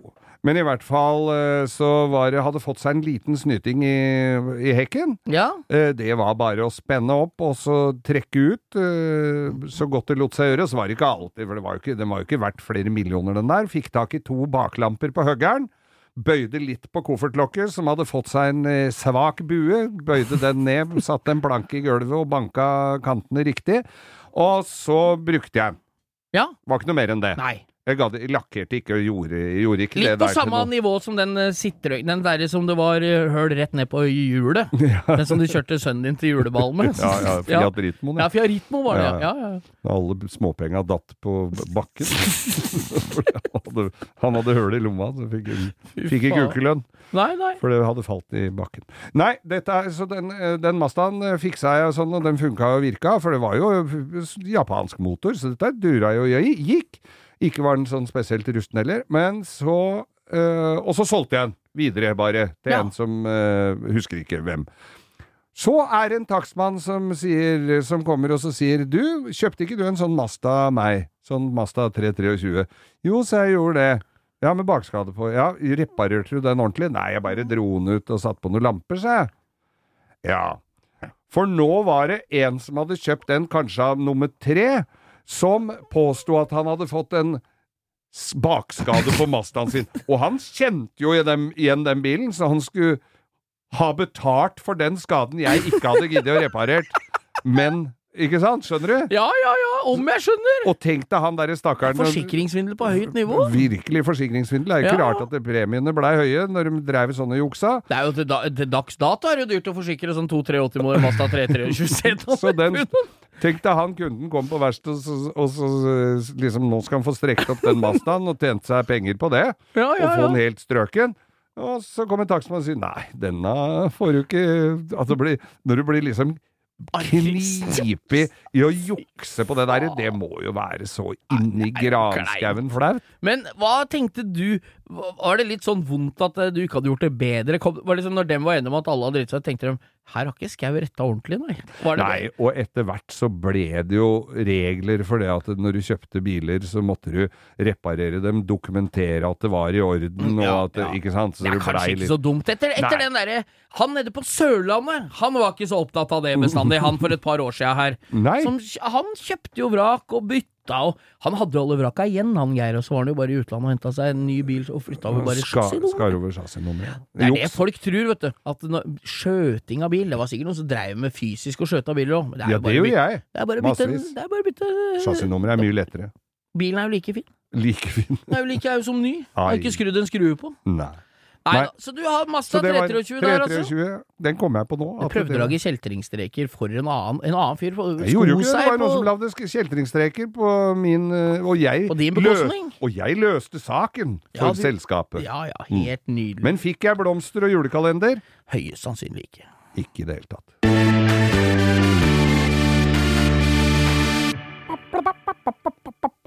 Men i hvert fall eh, så var det, hadde fått seg en liten snyting i, i hekken. Ja. Eh, Det var bare å spenne opp og så trekke ut eh, så godt det lot seg gjøre. Så var det ikke alltid, for det var jo ikke, den var jo ikke verdt flere millioner den der. Fikk tak i to baklamper på høggeren. Bøyde litt på koffertlokket, som hadde fått seg en svak bue. Bøyde den ned, satte en planke i gulvet og banka kantene riktig. Og så brukte jeg den. ja. Var ikke noe mer enn det. Nei. Jeg gadd, lakkerte ikke og gjorde, gjorde ikke Litt det på Litt på samme nivå som den uh, den derre som det var uh, høl rett ned på hjulet. Den som du kjørte sønnen din til juleball med. Ja, ja, Fiat Ritmo. Ja, ja. Fiat Ritmo var det, Ja, ja. ja. ja, ja. Alle småpenga datt på bakken. Han, hadde, høl i lomma, så fikk, fikk ikke ukelønn. Nei, nei. For det hadde falt i bakken. Nei, dette er, så den, eh, den Mazdaen fiksa jeg og sånn, og den funka og virka, for det var jo japansk motor, så dette dura jo og gikk. Ikke var den sånn spesielt rusten heller. Men så øh, Og så solgte jeg den videre, bare, til Ja. en som øh, husker ikke hvem. Så er det en takstmann som, sier, som kommer og så sier Du, kjøpte ikke du en sånn Masta av meg? Sånn Masta 323? Jo, så jeg gjorde det. Ja, med bakskade på. Ja, reparerte du den ordentlig? Nei, jeg bare dro den ut og satte på noen lamper, sa jeg. Ja. For nå var det en som hadde kjøpt den, kanskje av nummer tre, som påsto at han hadde fått en bakskade på Mazdaen sin. Og han kjente jo igjen igjen den bilen, så han skulle ha betalt for den skaden jeg ikke hadde giddet å reparert. Men Ikke sant? Skjønner du? Ja, ja, ja, om jeg skjønner! Og tenk deg han derre stakkaren Forsikringssvindel på høyt nivå. Virkelig forsikringssvindel. Det er jo ikke Ja. rart at premiene blei høye når de drev sånne juksa. Det er jo til, da, til dags dato er det dyrt å forsikre sånn 283 mål Mazda 323 Så den Tenk deg han kunden kom på verkstedet og, så- og liksom Nå skal han få strekt opp den Mazdaen og tjent seg penger på det. Ja, Og ja, få den helt strøken. Og så kommer takstmannen og sier nei, denne får du ikke At det blir Når du blir liksom knipig i å jukse på det der, det må jo være så inni granskauen flaut. Men hva tenkte du? Var det litt sånn vondt at du ikke hadde gjort det bedre? Kom, var det liksom Når dem var enige om at alle hadde dritt seg, tenkte de her har ikke Skau retta ordentlig, nei? Var det Nei, det? og etter hvert så ble det jo regler for det at når du kjøpte biler, så måtte du reparere dem, dokumentere at det var i orden, Ja, og at ja. Ikke sant? Så Det er det kanskje ikke litt så dumt. Etter, etter den derre Han nede på Sørlandet, han var ikke så opptatt av det bestandig, han for et par år sia her. Nei. Som, han kjøpte jo vrak og bytta, og han hadde jo alle vraka igjen, han Geir, og så var han jo bare i utlandet og henta seg en ny bil og flytta over bare chassisnummeret. Det er det folk tror, vet du. At skjøting av bil Det var sikkert noen som dreiv med fysisk og skjøta biler òg, Ja, det gjør jeg. det er bare Massevis. Er Chassisnummeret er mye lettere. Bilen er jo like fin. Like fin. Den er jo like au som ny. Har ikke skrudd en skrue på. Nei. Nei, Nei. Så du har masse Mazda 323 der, altså? 323. Den kom jeg på nå. Du prøvde å lage kjeltringstreker for en annen, en annen fyr. for- Jeg gjorde jo ikke det. Det var noen som lagde kjeltringstreker på min eh, Og jeg, På din lø- og jeg løste saken Ja, du- selskapet. Ja ja, helt nydelig. Men fikk jeg blomster og julekalender? Høyest sannsynlig ikke. Ikke i det hele tatt.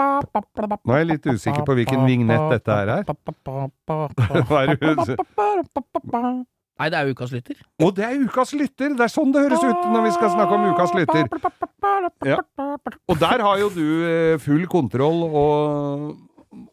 Nå er jeg litt usikker på hvilken vignett dette her er. Hva er det Nei, det er ukas lytter. Å, det er ukas lytter! Det er sånn det høres ut når vi skal snakke om ukas lytter. Ja. Og der har jo du eh, full kontroll og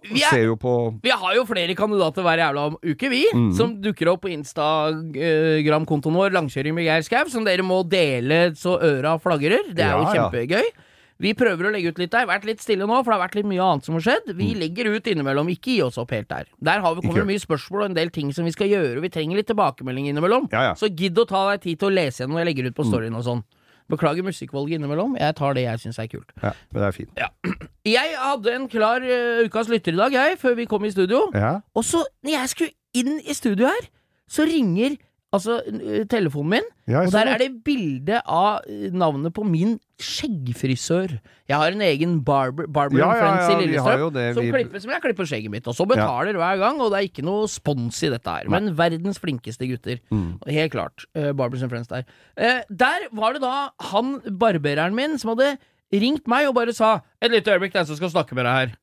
Vi er- ser jo på Vi har jo flere kandidater hver jævla uke, vi. mm. Som dukker opp på Instagram-kontoen vår, Langkjøring med Geir Skau, som dere må dele så øra flagrer. Det er jo kjempegøy. Vi prøver å legge ut litt der. Vært litt stille nå, for det har vært litt mye annet som har skjedd. Vi legger ut innimellom. Ikke gi oss opp helt der. Der har vi Mm. Det mye spørsmål og en del ting som vi skal gjøre. Vi trenger litt tilbakemelding innimellom. Ja, ja. Så gidd å ta deg tid til å lese gjennom når jeg legger ut på storyen og sånn. Beklager musikkvalget innimellom. Jeg tar det jeg syns er kult. Ja, men det er fint. Jeg hadde en klar uh, ukas lytter i dag, jeg, før vi kom i studio. Ja. Og så, når jeg skulle inn i studio her, så ringer altså telefonen min, Ja, og der det. er det bilde av navnet på min skjeggfrisør. Jeg har en egen barber, barber Ja, Friends ja, i Lillestrøm det, som vi- klipper som jeg klipper skjegget mitt, og så betaler hver gang, og det er ikke noe spons i dette her. Men verdens flinkeste gutter. Mm. Helt klart. Uh, Barbers and Friends der. Uh, der var det da han barbereren min som hadde ringt meg og bare sa 'Et lite øyeblikk, det er en som skal snakke med deg her'.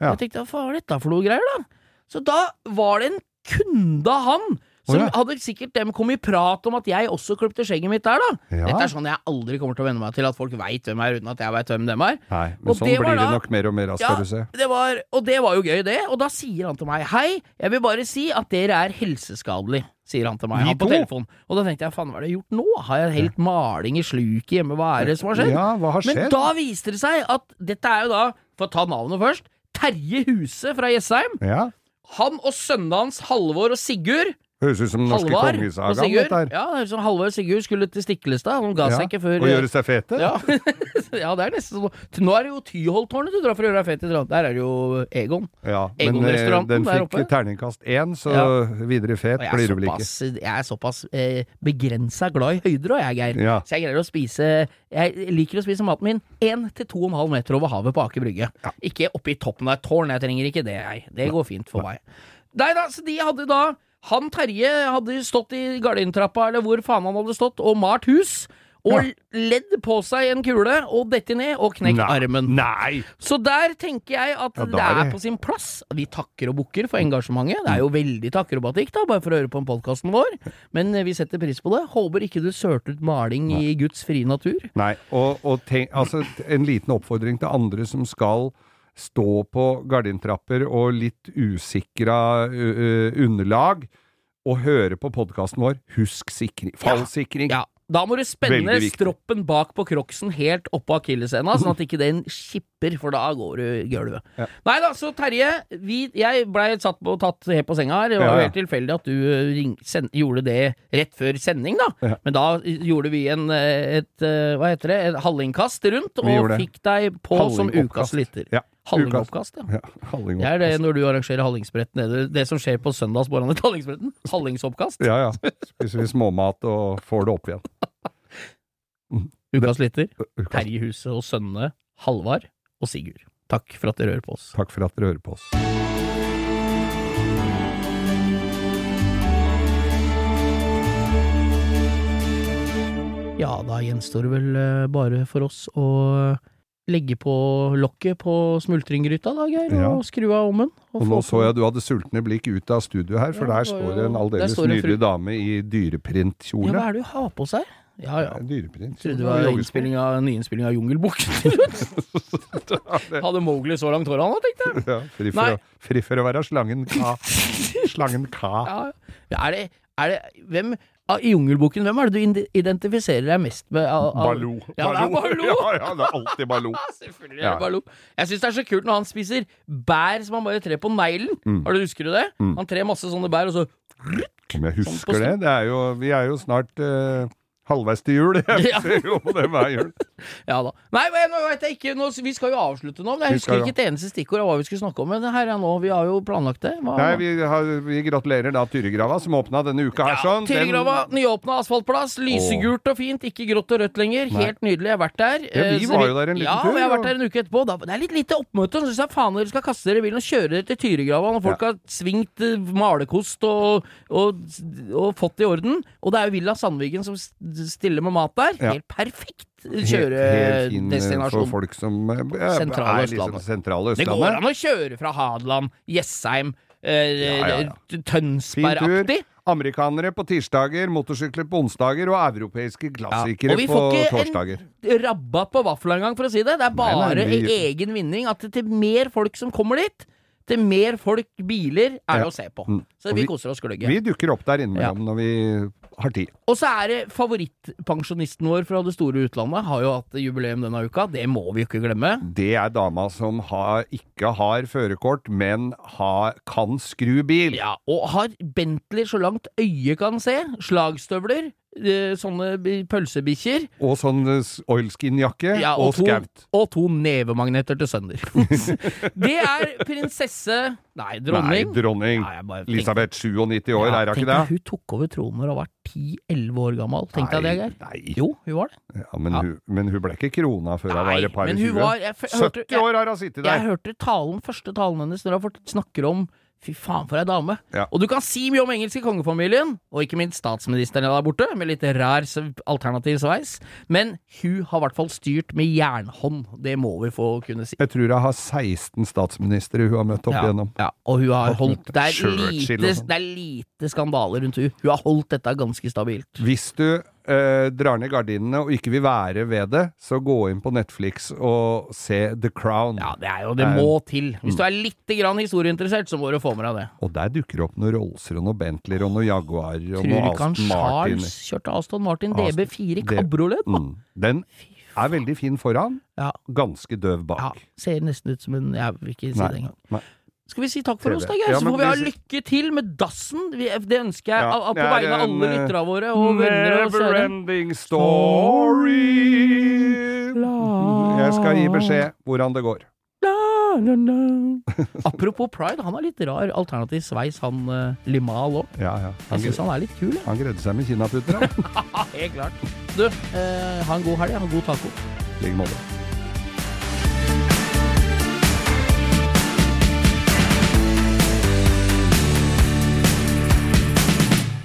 Jeg tenkte hva faen er dette for noe greier, da? Så da var det en kunde av han som Å, ja. hadde sikkert dem kommet i prat om at jeg også klipte skjegget mitt der, da. Ja. Dette er sånn jeg aldri kommer til å venne meg til, at folk veit hvem jeg er, uten at jeg veit hvem dem er. Nei, men Og sånn det blir det da- nok mer og mer av, skal du se. det var, og det var jo gøy, det. Og da sier han til meg Hei, jeg vil bare si at dere er helseskadelig, sier han til meg. Han på telefonen. telefon. Og da tenkte jeg faen, hva er det jeg har gjort nå? Har jeg helt maling i sluket hjemme? Hva er det som har skjedd? Ja, hva har skjedd? Men da viste det seg at dette er jo da, for å ta navnet først, Terje Huse fra Jessheim. Ja, Han og sønnene hans Halvor og Sigurd Høres ut som den norske Halvard kongesagaen. Ja, det høres ut som og Sigurd skulle til Stiklestad. Han ga Ja, seg ikke før Og gjøre seg fete? ja. ja, det er nesten sånn. Nå er det jo Tyholttårnet du drar for å gjøre deg fet i. Der er det jo Egon. Ja, men eh, den fikk terningkast én, så Ja. videre fet blir du vel ikke. jeg er såpass eh, begrensa glad i høyder, og jeg, Geir. Ja. Så jeg greier å spise Jeg liker å spise maten min én til to og en halv meter over havet på Aker Brygge. Ikke oppi toppen av et tårn. Jeg trenger ikke det, jeg. Det går fint for meg. Nei da, så de hadde da Han Terje hadde stått i gardintrappa, eller hvor faen han hadde stått, og malt hus. Og ledd på seg en kule, og dette ned, og knekt Nei. armen. Nei! Så der tenker jeg at Ja, det er det- på sin plass. Vi takker og bukker for engasjementet. Det er jo veldig takkerobatikk, da, bare for å høre på podkasten vår. Men eh, vi setter pris på det. Håper ikke du sølte ut maling i Guds frie natur. Nei, og, og tenk, altså, en liten oppfordring til andre som skal stå på gardintrapper og litt usikra underlag, og høre på podkasten vår. Husk sikring. Fallsikring. Ja, da må du spenne stroppen bak på crocsen helt oppå akilleshæla, sånn at ikke den skipper, for da går du gulvet. Ja. Nei da, så Terje, vi, jeg blei satt på, tatt helt på senga her. Det var Ja, ja. helt tilfeldig at du ring, send, gjorde det rett før sending, da. Ja. Men da gjorde vi en, et, hva heter det, et halvinnkast rundt, og fikk deg på som ukas lytter. Ja, Halvingoppkast, ja. Ja, Det er det når du arrangerer hallingsbrett nede. Det som skjer på søndagsmorgenen til Hallingsbretten. Hallingsoppkast. Ja, ja. Spiser vi småmat og får det opp igjen. Ukas lytter. Terje Huset og sønnene Halvard og Sigurd. Takk for at dere hører på oss. Takk for at dere hører på oss. Ja, da gjenstår det vel eh, bare for oss å legge på lokket på smultringgryta, da, Geir, Ja. og skru av ovnen. Og nå så jeg du hadde sultne blikk ut av studio her, for Ja, der står det en aldeles nydelig dame i Ja, hva er det du har på seg? Ja, ja. Dyreprint. Trodde det var innspilling av, nyinnspilling av Jungelboken. Hadde Mowgli så langt hår, han òg, tenkte jeg. Ja, fri for, å, fri for å være slangen Ka. Slangen Ka. Ja. Er det, er det Hvem I Jungelboken, hvem er det du identifiserer deg mest med? av- av- Baloo. Ja, det er Baloo. Ja, ja, det er alltid Baloo. Selvfølgelig er Ja. det Baloo. Jeg syns det er så kult når han spiser bær som han bare trer på neglen. Mm. Har du Husker du det? Han trer masse sånne bær, og så Om jeg Sånn husker det? det er jo, vi er jo snart eh, Halvveis til jul. Jeg Ja. ser jo på det hver jul. Ja da. Nei, men nå vet jeg ikke nå, Vi skal jo avslutte nå. Men jeg skal husker ikke et eneste stikkord av hva vi skulle snakke om. Men det her er nå, vi har jo planlagt det. Hva, Nei, vi, har, vi gratulerer da Tyrigrava, som åpna denne uka her. sånn. Den- Tyrigrava, nyåpna asfaltplass. Lysegult og fint, ikke grått og rødt lenger. Nei. Helt nydelig. Jeg har vært der. Ja, vi Eh, var jo der en liten ja, tur, Ja, jeg har vært der en uke etterpå. Da, det er litt lite oppmøte. Så syns jeg faen dere skal kaste dere i bilen og kjøre dere til Tyrigrava når folk har svingt malekost og, og, og, og fått i orden. Og det er jo Villa Sandvigen som s- stiller med mat der. Ja. Helt perfekt kjøredestinasjon. eh, for folk som eh, er Sentrale liksom Østlandet. Det går an å kjøre fra Hadeland, Jessheim, eh, Ja, ja, ja. Tønsberg-aktig. Amerikanere på tirsdager, motorsykler på onsdager og europeiske klassikere Og vi får ikke en rabatt på vaffel engang, for å si det. Det er bare nei, vi- egen vinning at til mer folk som kommer dit, til mer folk, biler, er det Ja. å se på. Mm. Så vi, vi- koser oss gløgge. Vi dukker opp der innimellom når vi har tid. Og så er det favorittpensjonisten vår fra det store utlandet. Har jo hatt jubileum denne uka. Det må vi jo ikke glemme. Det er dama som har, ikke har førerkort, men har, kan skru bil. Ja, og har Bentley så langt øyet kan se. Slagstøvler. eh, Sånne bi- pølsebikkjer. Og sånn eh, oilskin-jakke Ja, og, og, to, skaut. og to nevemagneter til sønner. det er prinsesse Nei, Nei, dronning. dronning. Nei, bare Elisabeth 97 år, Ja, er hun tenk ikke deg, det? Hun tok over tronen når hun var 10-11 år gammel. Tenk deg det, Geir. Nei, Jo, hun var det. Ja, men, Ja. Hun, men hun ble ikke krona før hun var et par og hun tjue. var jeg, 70 år har hun sittet der! jeg hørte talen, første talen hennes når hun snakker om Fy faen, for ei dame. Ja. Og du kan si mye om engelske kongefamilien, og ikke minst statsministeren der borte, med litt rar alternativ sveis, men hun har i hvert fall styrt med jernhånd. Det må vi få kunne si. Jeg tror jeg har 16 statsministre hun har møtt opp Ja, igjennom. ja, og hun har holdt Det er lite, sånn. det er lite skandaler rundt hun Hun har holdt dette ganske stabilt. Hvis du eh, drar ned gardinene og ikke vil være ved det, så gå inn på Netflix og se The Crown. Ja, det er jo Det Eh, må til. Hvis du er litt grann historieinteressert, så må du få med deg det. Og der dukker det opp noen Rollser og noen Bentleyer og noen Jaguarer og Tror noen du ikke han Charles kjørte Aston Martin Aston- DB4 i kabriolet? Mm. Den er veldig fin foran, Ja, ganske døv bak. ja. Ser nesten ut som en Jeg vil ikke si Nei, det engang. nei. Skal vi si takk for er oss, da. Geir? Ja, så får vi ha lykke til med dassen. Det ønsker jeg Ja, på det er vegne av alle eh, lytterne våre og venner og kjære. Neverending story. Jeg skal gi beskjed hvordan det går. La, la. Apropos pride, han har litt rar alternativ sveis, han uh, Limal òg. Ja. Jeg syns han er litt kul, jeg. han greide seg med kinaputter, han. Helt klart. Du, eh, ha en god helg. Ha en god taco. I like måte.